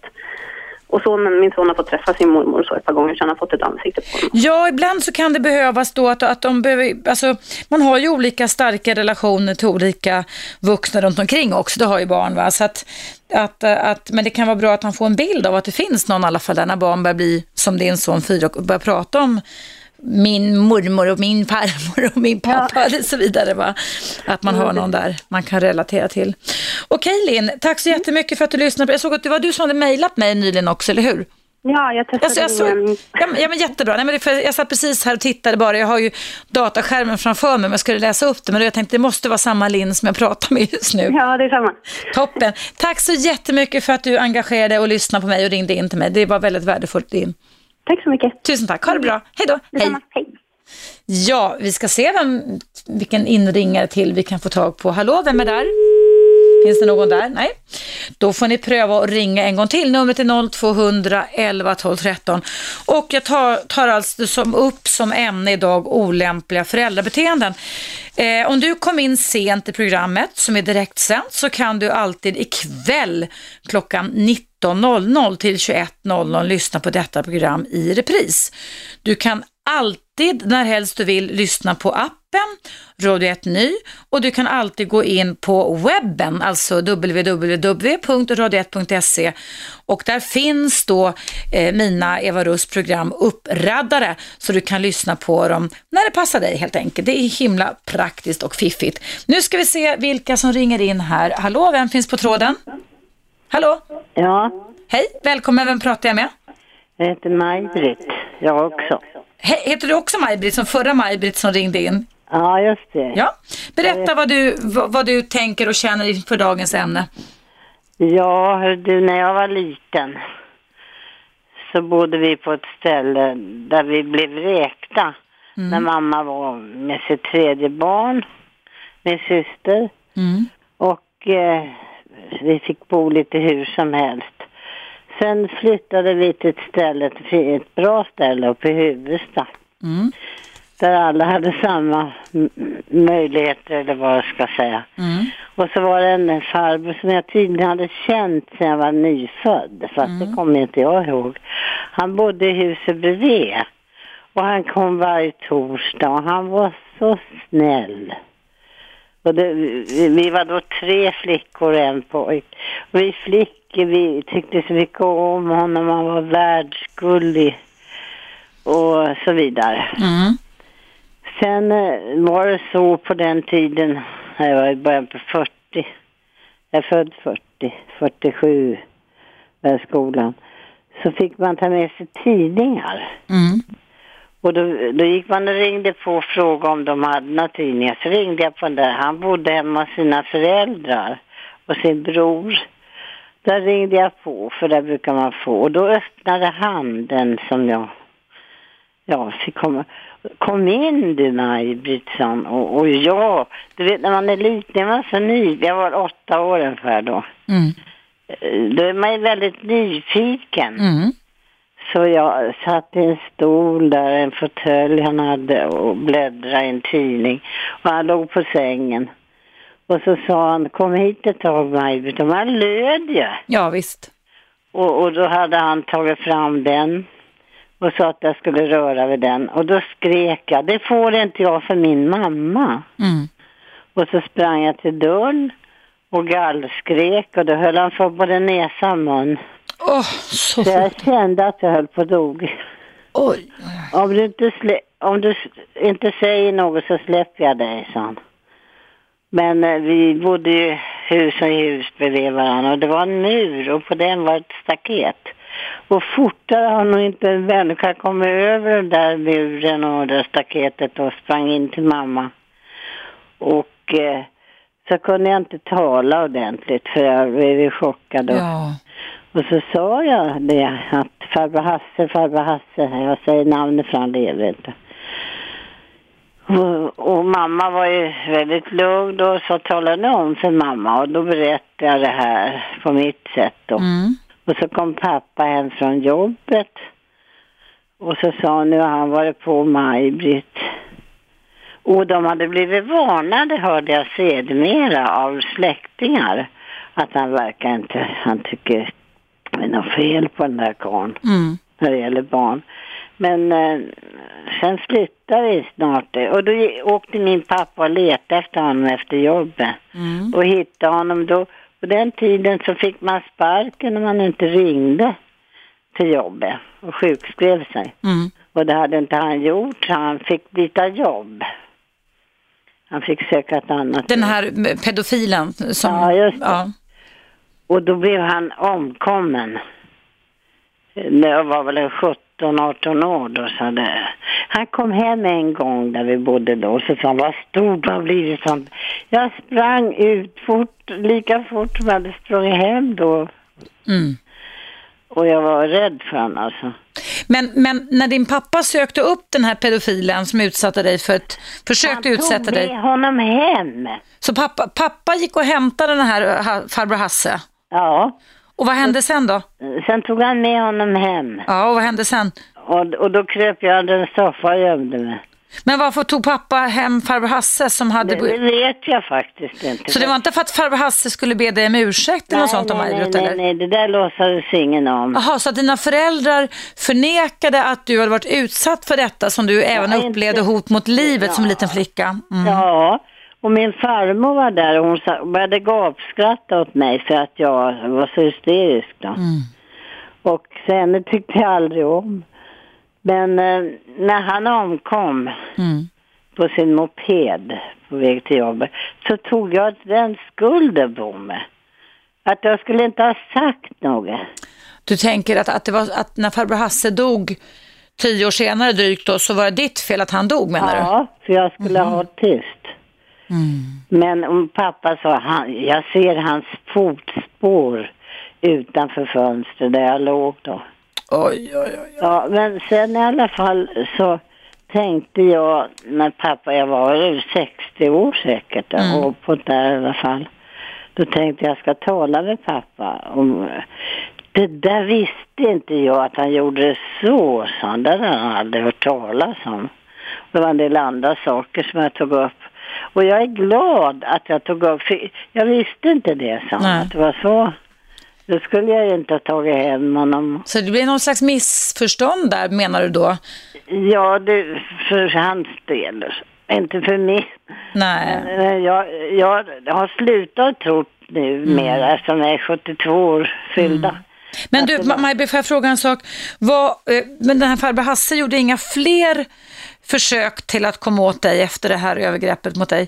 S11: Så och sonen, min son har fått träffa sin mormor så ett par gånger så han har fått ett ansikte på honom.
S2: Ja, ibland så kan det behövas då att, att de behöver, alltså man har ju olika starka relationer till olika vuxna runt omkring också, det har ju barn va, så att, att, att, men det kan vara bra att han får en bild av att det finns någon i alla fall där när barn börjar bli som din son fyra och börjar prata om min mormor och min farmor och min pappa och så vidare. Va? Att man har någon där man kan relatera till. Okej Linn, tack så jättemycket för att du lyssnade. Jag såg att det var du som hade mejlat mig nyligen också, eller hur?
S11: Ja, jag testade
S2: Alltså, jag såg,
S11: ingen...
S2: ja, men, ja men jättebra. Nej, men för jag satt precis här och tittade bara. Jag har ju dataskärmen framför mig men jag skulle läsa upp det. Men jag tänkte det måste vara samma Linn som jag pratar med just nu.
S11: Ja, det är samma.
S2: Toppen. Tack så jättemycket för att du engagerade och lyssnade på mig och ringde in till mig. Det var väldigt värdefullt in.
S11: Tack så mycket.
S2: Tusen tack. Ha det bra. Hej då. Hej. Ja, vi ska se vem, vilken inringare till vi kan få tag på. Hallå, vem är där? Finns det någon där? Nej. Då får ni pröva att ringa en gång till. Numret är 0200 11 12 13. Och jag tar, tar alltså som upp som ämne idag olämpliga föräldrabeteenden. Eh, om du kom in sent i programmet som är direktsänt så kan du alltid ikväll klockan 19.00 till 21.00 lyssna på detta program i repris. Du kan alltid när helst du vill lyssna på appen Radio 1 Ny och du kan alltid gå in på webben, alltså www.radio1.se och där finns då eh, mina Eva Russ program uppraddade så du kan lyssna på dem när det passar dig helt enkelt. Det är himla praktiskt och fiffigt. Nu ska vi se vilka som ringer in här. Hallå, vem finns på tråden? Hallå?
S12: Ja,
S2: Hej, välkommen. Vem pratar jag med?
S12: jag heter Maj-Britt. Jag också.
S2: He- heter du också Maj-Britt som förra Maj-Britt som ringde in?
S12: Ja, just det.
S2: Ja. Berätta vad du, vad, du tänker och känner inför dagens ämne.
S12: Ja, du, när jag var liten så bodde vi på ett ställe där vi blev räkta när mamma var med sitt tredje barn, min syster.
S2: Mm.
S12: Och eh, vi fick bo lite hur som helst. Sen flyttade vi till ett ställe, ett- ett bra ställe uppe i Huvudsta.
S2: Mm.
S12: Där alla hade samma möjligheter eller vad jag ska säga.
S2: Mm.
S12: Och så var det en farbror som jag tydligen hade känt sedan jag var nyfödd, fast det kommer inte jag ihåg. Han bodde i huset bredvid. Och han kom varje torsdag och han var så snäll. Och det, vi, vi var då tre flickor och en pojk. Och vi flickor, vi tyckte så mycket om honom, han var världsgullig och så vidare.
S2: Mm.
S12: Sen eh, var det så på den tiden, jag var i början på 40, jag är född 40, 47 var jag i skolan, så fick man ta med sig tidningar.
S2: Mm.
S12: Och då, då gick man och ringde på och frågade om de hade några tidningar. Så ringde jag på den där. Han bodde hemma hos sina föräldrar och sin bror. Där ringde jag på, för där brukar man få. Och då öppnade han den som jag ja, fick komma. Kom in du Maj-Britt, och, och ja, du vet när man är liten, jag var så ny, jag var åtta år ungefär då.
S2: Mm.
S12: Eh, Då är man ju väldigt nyfiken.
S2: Mm.
S12: Så jag satt i en stol där, en fåtölj han hade och bläddrade i en tidning. Och han låg på sängen. Och så sa han, kom hit ett tag Maj-Britt. Och man löd ju.
S2: Ja, visst.
S12: Och, och då hade han tagit fram den och sa att jag skulle röra vid den. Och då skrek jag, det får inte jag för min mamma.
S2: Mm.
S12: Och så sprang jag till dörren och gallskrek och då höll han för både näsa och mun.
S2: Åh, så
S12: jag kände att jag höll på att dog.
S2: Oj.
S12: Om du, inte slä, om du inte säger något så släpper jag dig, sa han. Men eh, vi bodde ju hus och hus bredvid varandra och det var en mur och på den var ett staket. Och fortare har nog inte en människa kommit över den där muren och det staketet och sprang in till mamma. Och eh, så kunde jag inte tala ordentligt för jag blev chockad. Och,
S2: Ja.
S12: Och så sa jag det att farbror Hasse, farbror Hasse, jag säger namnet för han lever inte. Och, och mamma var ju väldigt lugn då så talade jag om för mamma och då berättade jag det här på mitt sätt då.
S2: Mm.
S12: Och så kom pappa hem från jobbet och så sa nu har han varit på Maj-Britt. Och de hade blivit varnade hörde jag sedermera av släktingar att han verkar inte, han tycker det är något fel på den där karln
S2: Mm.
S12: när det gäller barn. Men eh, sen flyttade vi snart och då åkte min pappa och letade efter honom efter jobbet
S2: Mm.
S12: och hittade honom då. På den tiden så fick man sparken om man inte ringde till jobbet och sjukskrev sig.
S2: Mm.
S12: Och det hade inte han gjort, så han fick byta jobb. Han fick söka ett annat
S2: Den här pedofilen som...
S12: Ja, just det.
S2: Ja.
S12: Och då blev han omkommen. När jag var väl en 17-18 år då. Så det. Han kom hem en gång där vi bodde då och så sa han, vad stor du har blivit. Så han, jag sprang ut fort, lika fort som jag hade sprungit hem då.
S2: Mm.
S12: Och jag var rädd för honom alltså.
S2: Men, men när din pappa sökte upp den här pedofilen som utsatte dig för ett... Försökte utsätta
S12: tog
S2: dig.
S12: med honom hem.
S2: Så pappa, pappa gick och hämtade den här farbror Hasse?
S12: Ja.
S2: Och vad hände sen då?
S12: Sen tog han med honom hem.
S2: Ja, och vad hände sen?
S12: Och, och då kröp jag under en soffa och gömde mig.
S2: Men varför tog pappa hem farbror Hasse som hade...
S12: Det, vet jag faktiskt inte.
S2: Så det var inte för att farbror Hasse skulle be dig om ursäkt eller något sånt om
S12: nej,
S2: Maj-Britt?
S12: nej, nej, nej, det där låtsades ingen om.
S2: Jaha, så att dina föräldrar förnekade att du hade varit utsatt för detta som du även
S12: inte-
S2: upplevde hot mot livet som liten flicka? Mm.
S12: Ja, och min farmor var där och hon började gapskratta åt mig för att jag var så hysterisk då.
S2: Mm.
S12: Och sen tyckte jag aldrig om. Men eh, när han omkom
S2: Mm.
S12: på sin moped på väg till jobbet så tog jag den skulden på mig. Att jag skulle inte ha sagt något.
S2: Du tänker att, att, det var, att när farbror Hasse dog tio år senare drygt då, så var det ditt fel att han dog menar du?
S12: Ja, för jag skulle ha hållit tyst.
S2: Mm.
S12: Men om pappa sa, han, jag ser hans fotspår utanför fönstret där jag låg då.
S2: Oj, oj, oj.
S12: Ja, men sen i alla fall så tänkte jag när pappa, jag var över 60 år säkert
S2: Mm.
S12: och på där i alla fall. Då tänkte jag ska tala med pappa om det där visste inte jag att han gjorde det så, sa han. Det hade han aldrig hört talas om. Det var en del andra saker som jag tog upp. Och jag är glad att jag tog upp, för jag visste inte det,
S2: Nej.
S12: att det var så. Då skulle jag ju inte ha tagit hem honom.
S2: Så det blev någon slags missförstånd där menar du då?
S12: Ja, det, för hans del. Inte för mig.
S2: Nej.
S12: Jag, jag har slutat tro nu
S2: Mm.
S12: mer eftersom jag är 72 år fyllda.
S2: Men du, Ma- Maj-Britt, får jag fråga en sak? Vad, eh, men den här farbror Hasse gjorde inga fler försök till att komma åt dig efter det här övergreppet mot dig?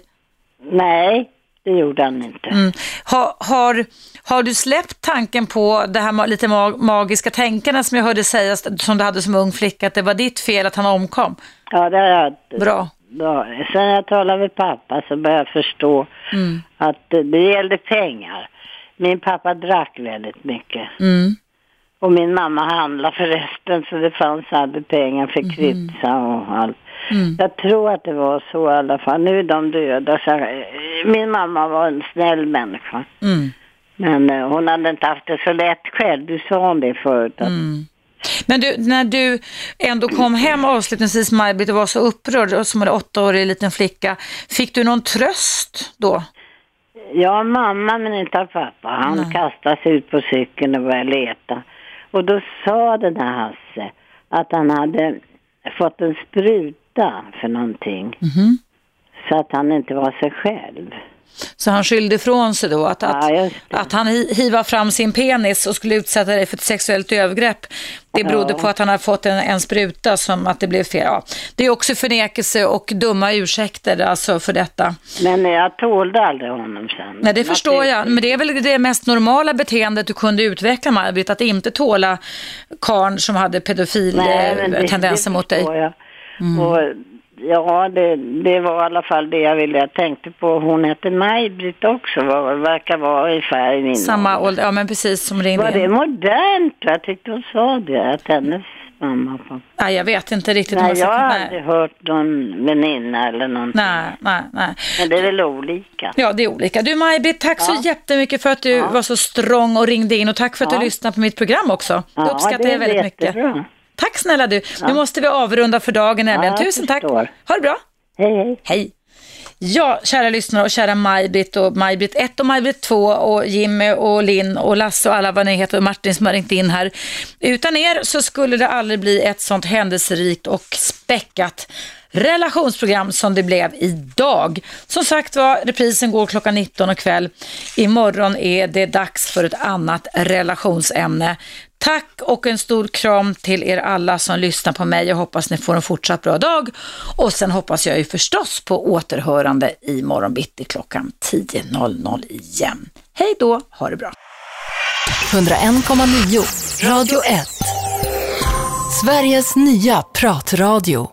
S12: Nej, det gjorde han inte.
S2: Mm. Har, har, har du släppt tanken på det här lite magiska tänkandet som jag hörde sägas, som du hade som ung flicka, att det var ditt fel att han omkom?
S12: Ja, det har jag.
S2: Bra.
S12: Bra. Sen jag talade med pappa så började jag förstå
S2: Mm.
S12: att det gällde pengar. Min pappa drack väldigt mycket.
S2: Mm.
S12: Och min mamma handlade förresten så det fanns aldrig pengar för krydsa och allt.
S2: Mm.
S12: Jag tror att det var så i alla fall. Nu är de döda. Så min mamma var en snäll människa.
S2: Mm.
S12: Men eh, hon hade inte haft det så lätt själv. Du sa det förut. Att,
S2: Mm. Men du, när du ändå kom hem avslutningsvis Maj-Britt och var så upprörd och som en åttaårig liten flicka, fick du någon tröst då?
S12: Ja, mamma men inte av pappa. Han kastade sig ut på cykeln och började leta. Och då sa den här Hasse att han hade fått en spruta för någonting.
S2: Mhm.
S12: Så att han inte var sig själv.
S2: Så han skyllde ifrån sig då att, att,
S12: Ja,
S2: att han hi- hivade fram sin penis och skulle utsätta dig för ett sexuellt övergrepp. Det berodde
S12: Ja.
S2: på att han hade fått en, en spruta som att det blev fel. Ja. Det är också förnekelse och dumma ursäkter alltså för detta.
S12: Men jag tålde aldrig honom sen.
S2: Nej, det förstår jag. Men det är väl det mest normala beteendet du kunde utveckla, Maj-Britt, att inte tåla karn som hade
S12: Nej, men det- det
S2: mot dig.
S12: jag.
S2: Mm.
S12: Och, ja, det, det var i alla fall det jag ville. Jag tänkte på, hon hette Maj-Britt också, var, verkar vara ungefär i min
S2: Samma ålder, ja men precis som ringde
S12: Var
S2: in.
S12: det modernt? Jag tyckte hon sa det, att hennes mamma.
S2: Nej, jag vet inte riktigt.
S12: Nej, jag har aldrig hört någon väninna eller någonting.
S2: Nej, nej, nej.
S12: Men det är väl olika.
S2: Ja, det är olika. Du Maj-Britt, tack så jättemycket för att du var så strong och ringde in och tack för att
S12: Ja.
S2: du lyssnade på mitt program också.
S12: Ja,
S2: det uppskattar
S12: det
S2: jag väldigt mycket. Tack snälla du.
S12: Ja.
S2: Nu måste vi avrunda för dagen nämligen.
S12: Ja,
S2: Tusen tack. Ha det bra.
S12: Hej, hej.
S2: Hej. Ja, kära lyssnare och kära Maj-Britt och Maj-Britt 1 och Maj-Britt 2 och Jimmy och Linn och Lasse och alla vad ni heter och Martin som har ringt in här. Utan er så skulle det aldrig bli ett sånt händelserikt och späckat relationsprogram som det blev idag. Som sagt var, reprisen går klockan 19 och kväll. Imorgon är det dags för ett annat relationsämne. Tack och en stor kram till er alla som lyssnar på mig. Jag hoppas ni får en fortsatt bra dag. Och sen hoppas jag ju förstås på återhörande i morgonbitti klockan 10.00 igen. Hej då, ha det bra.
S6: 101,9 Radio 1. Sveriges nya pratradio.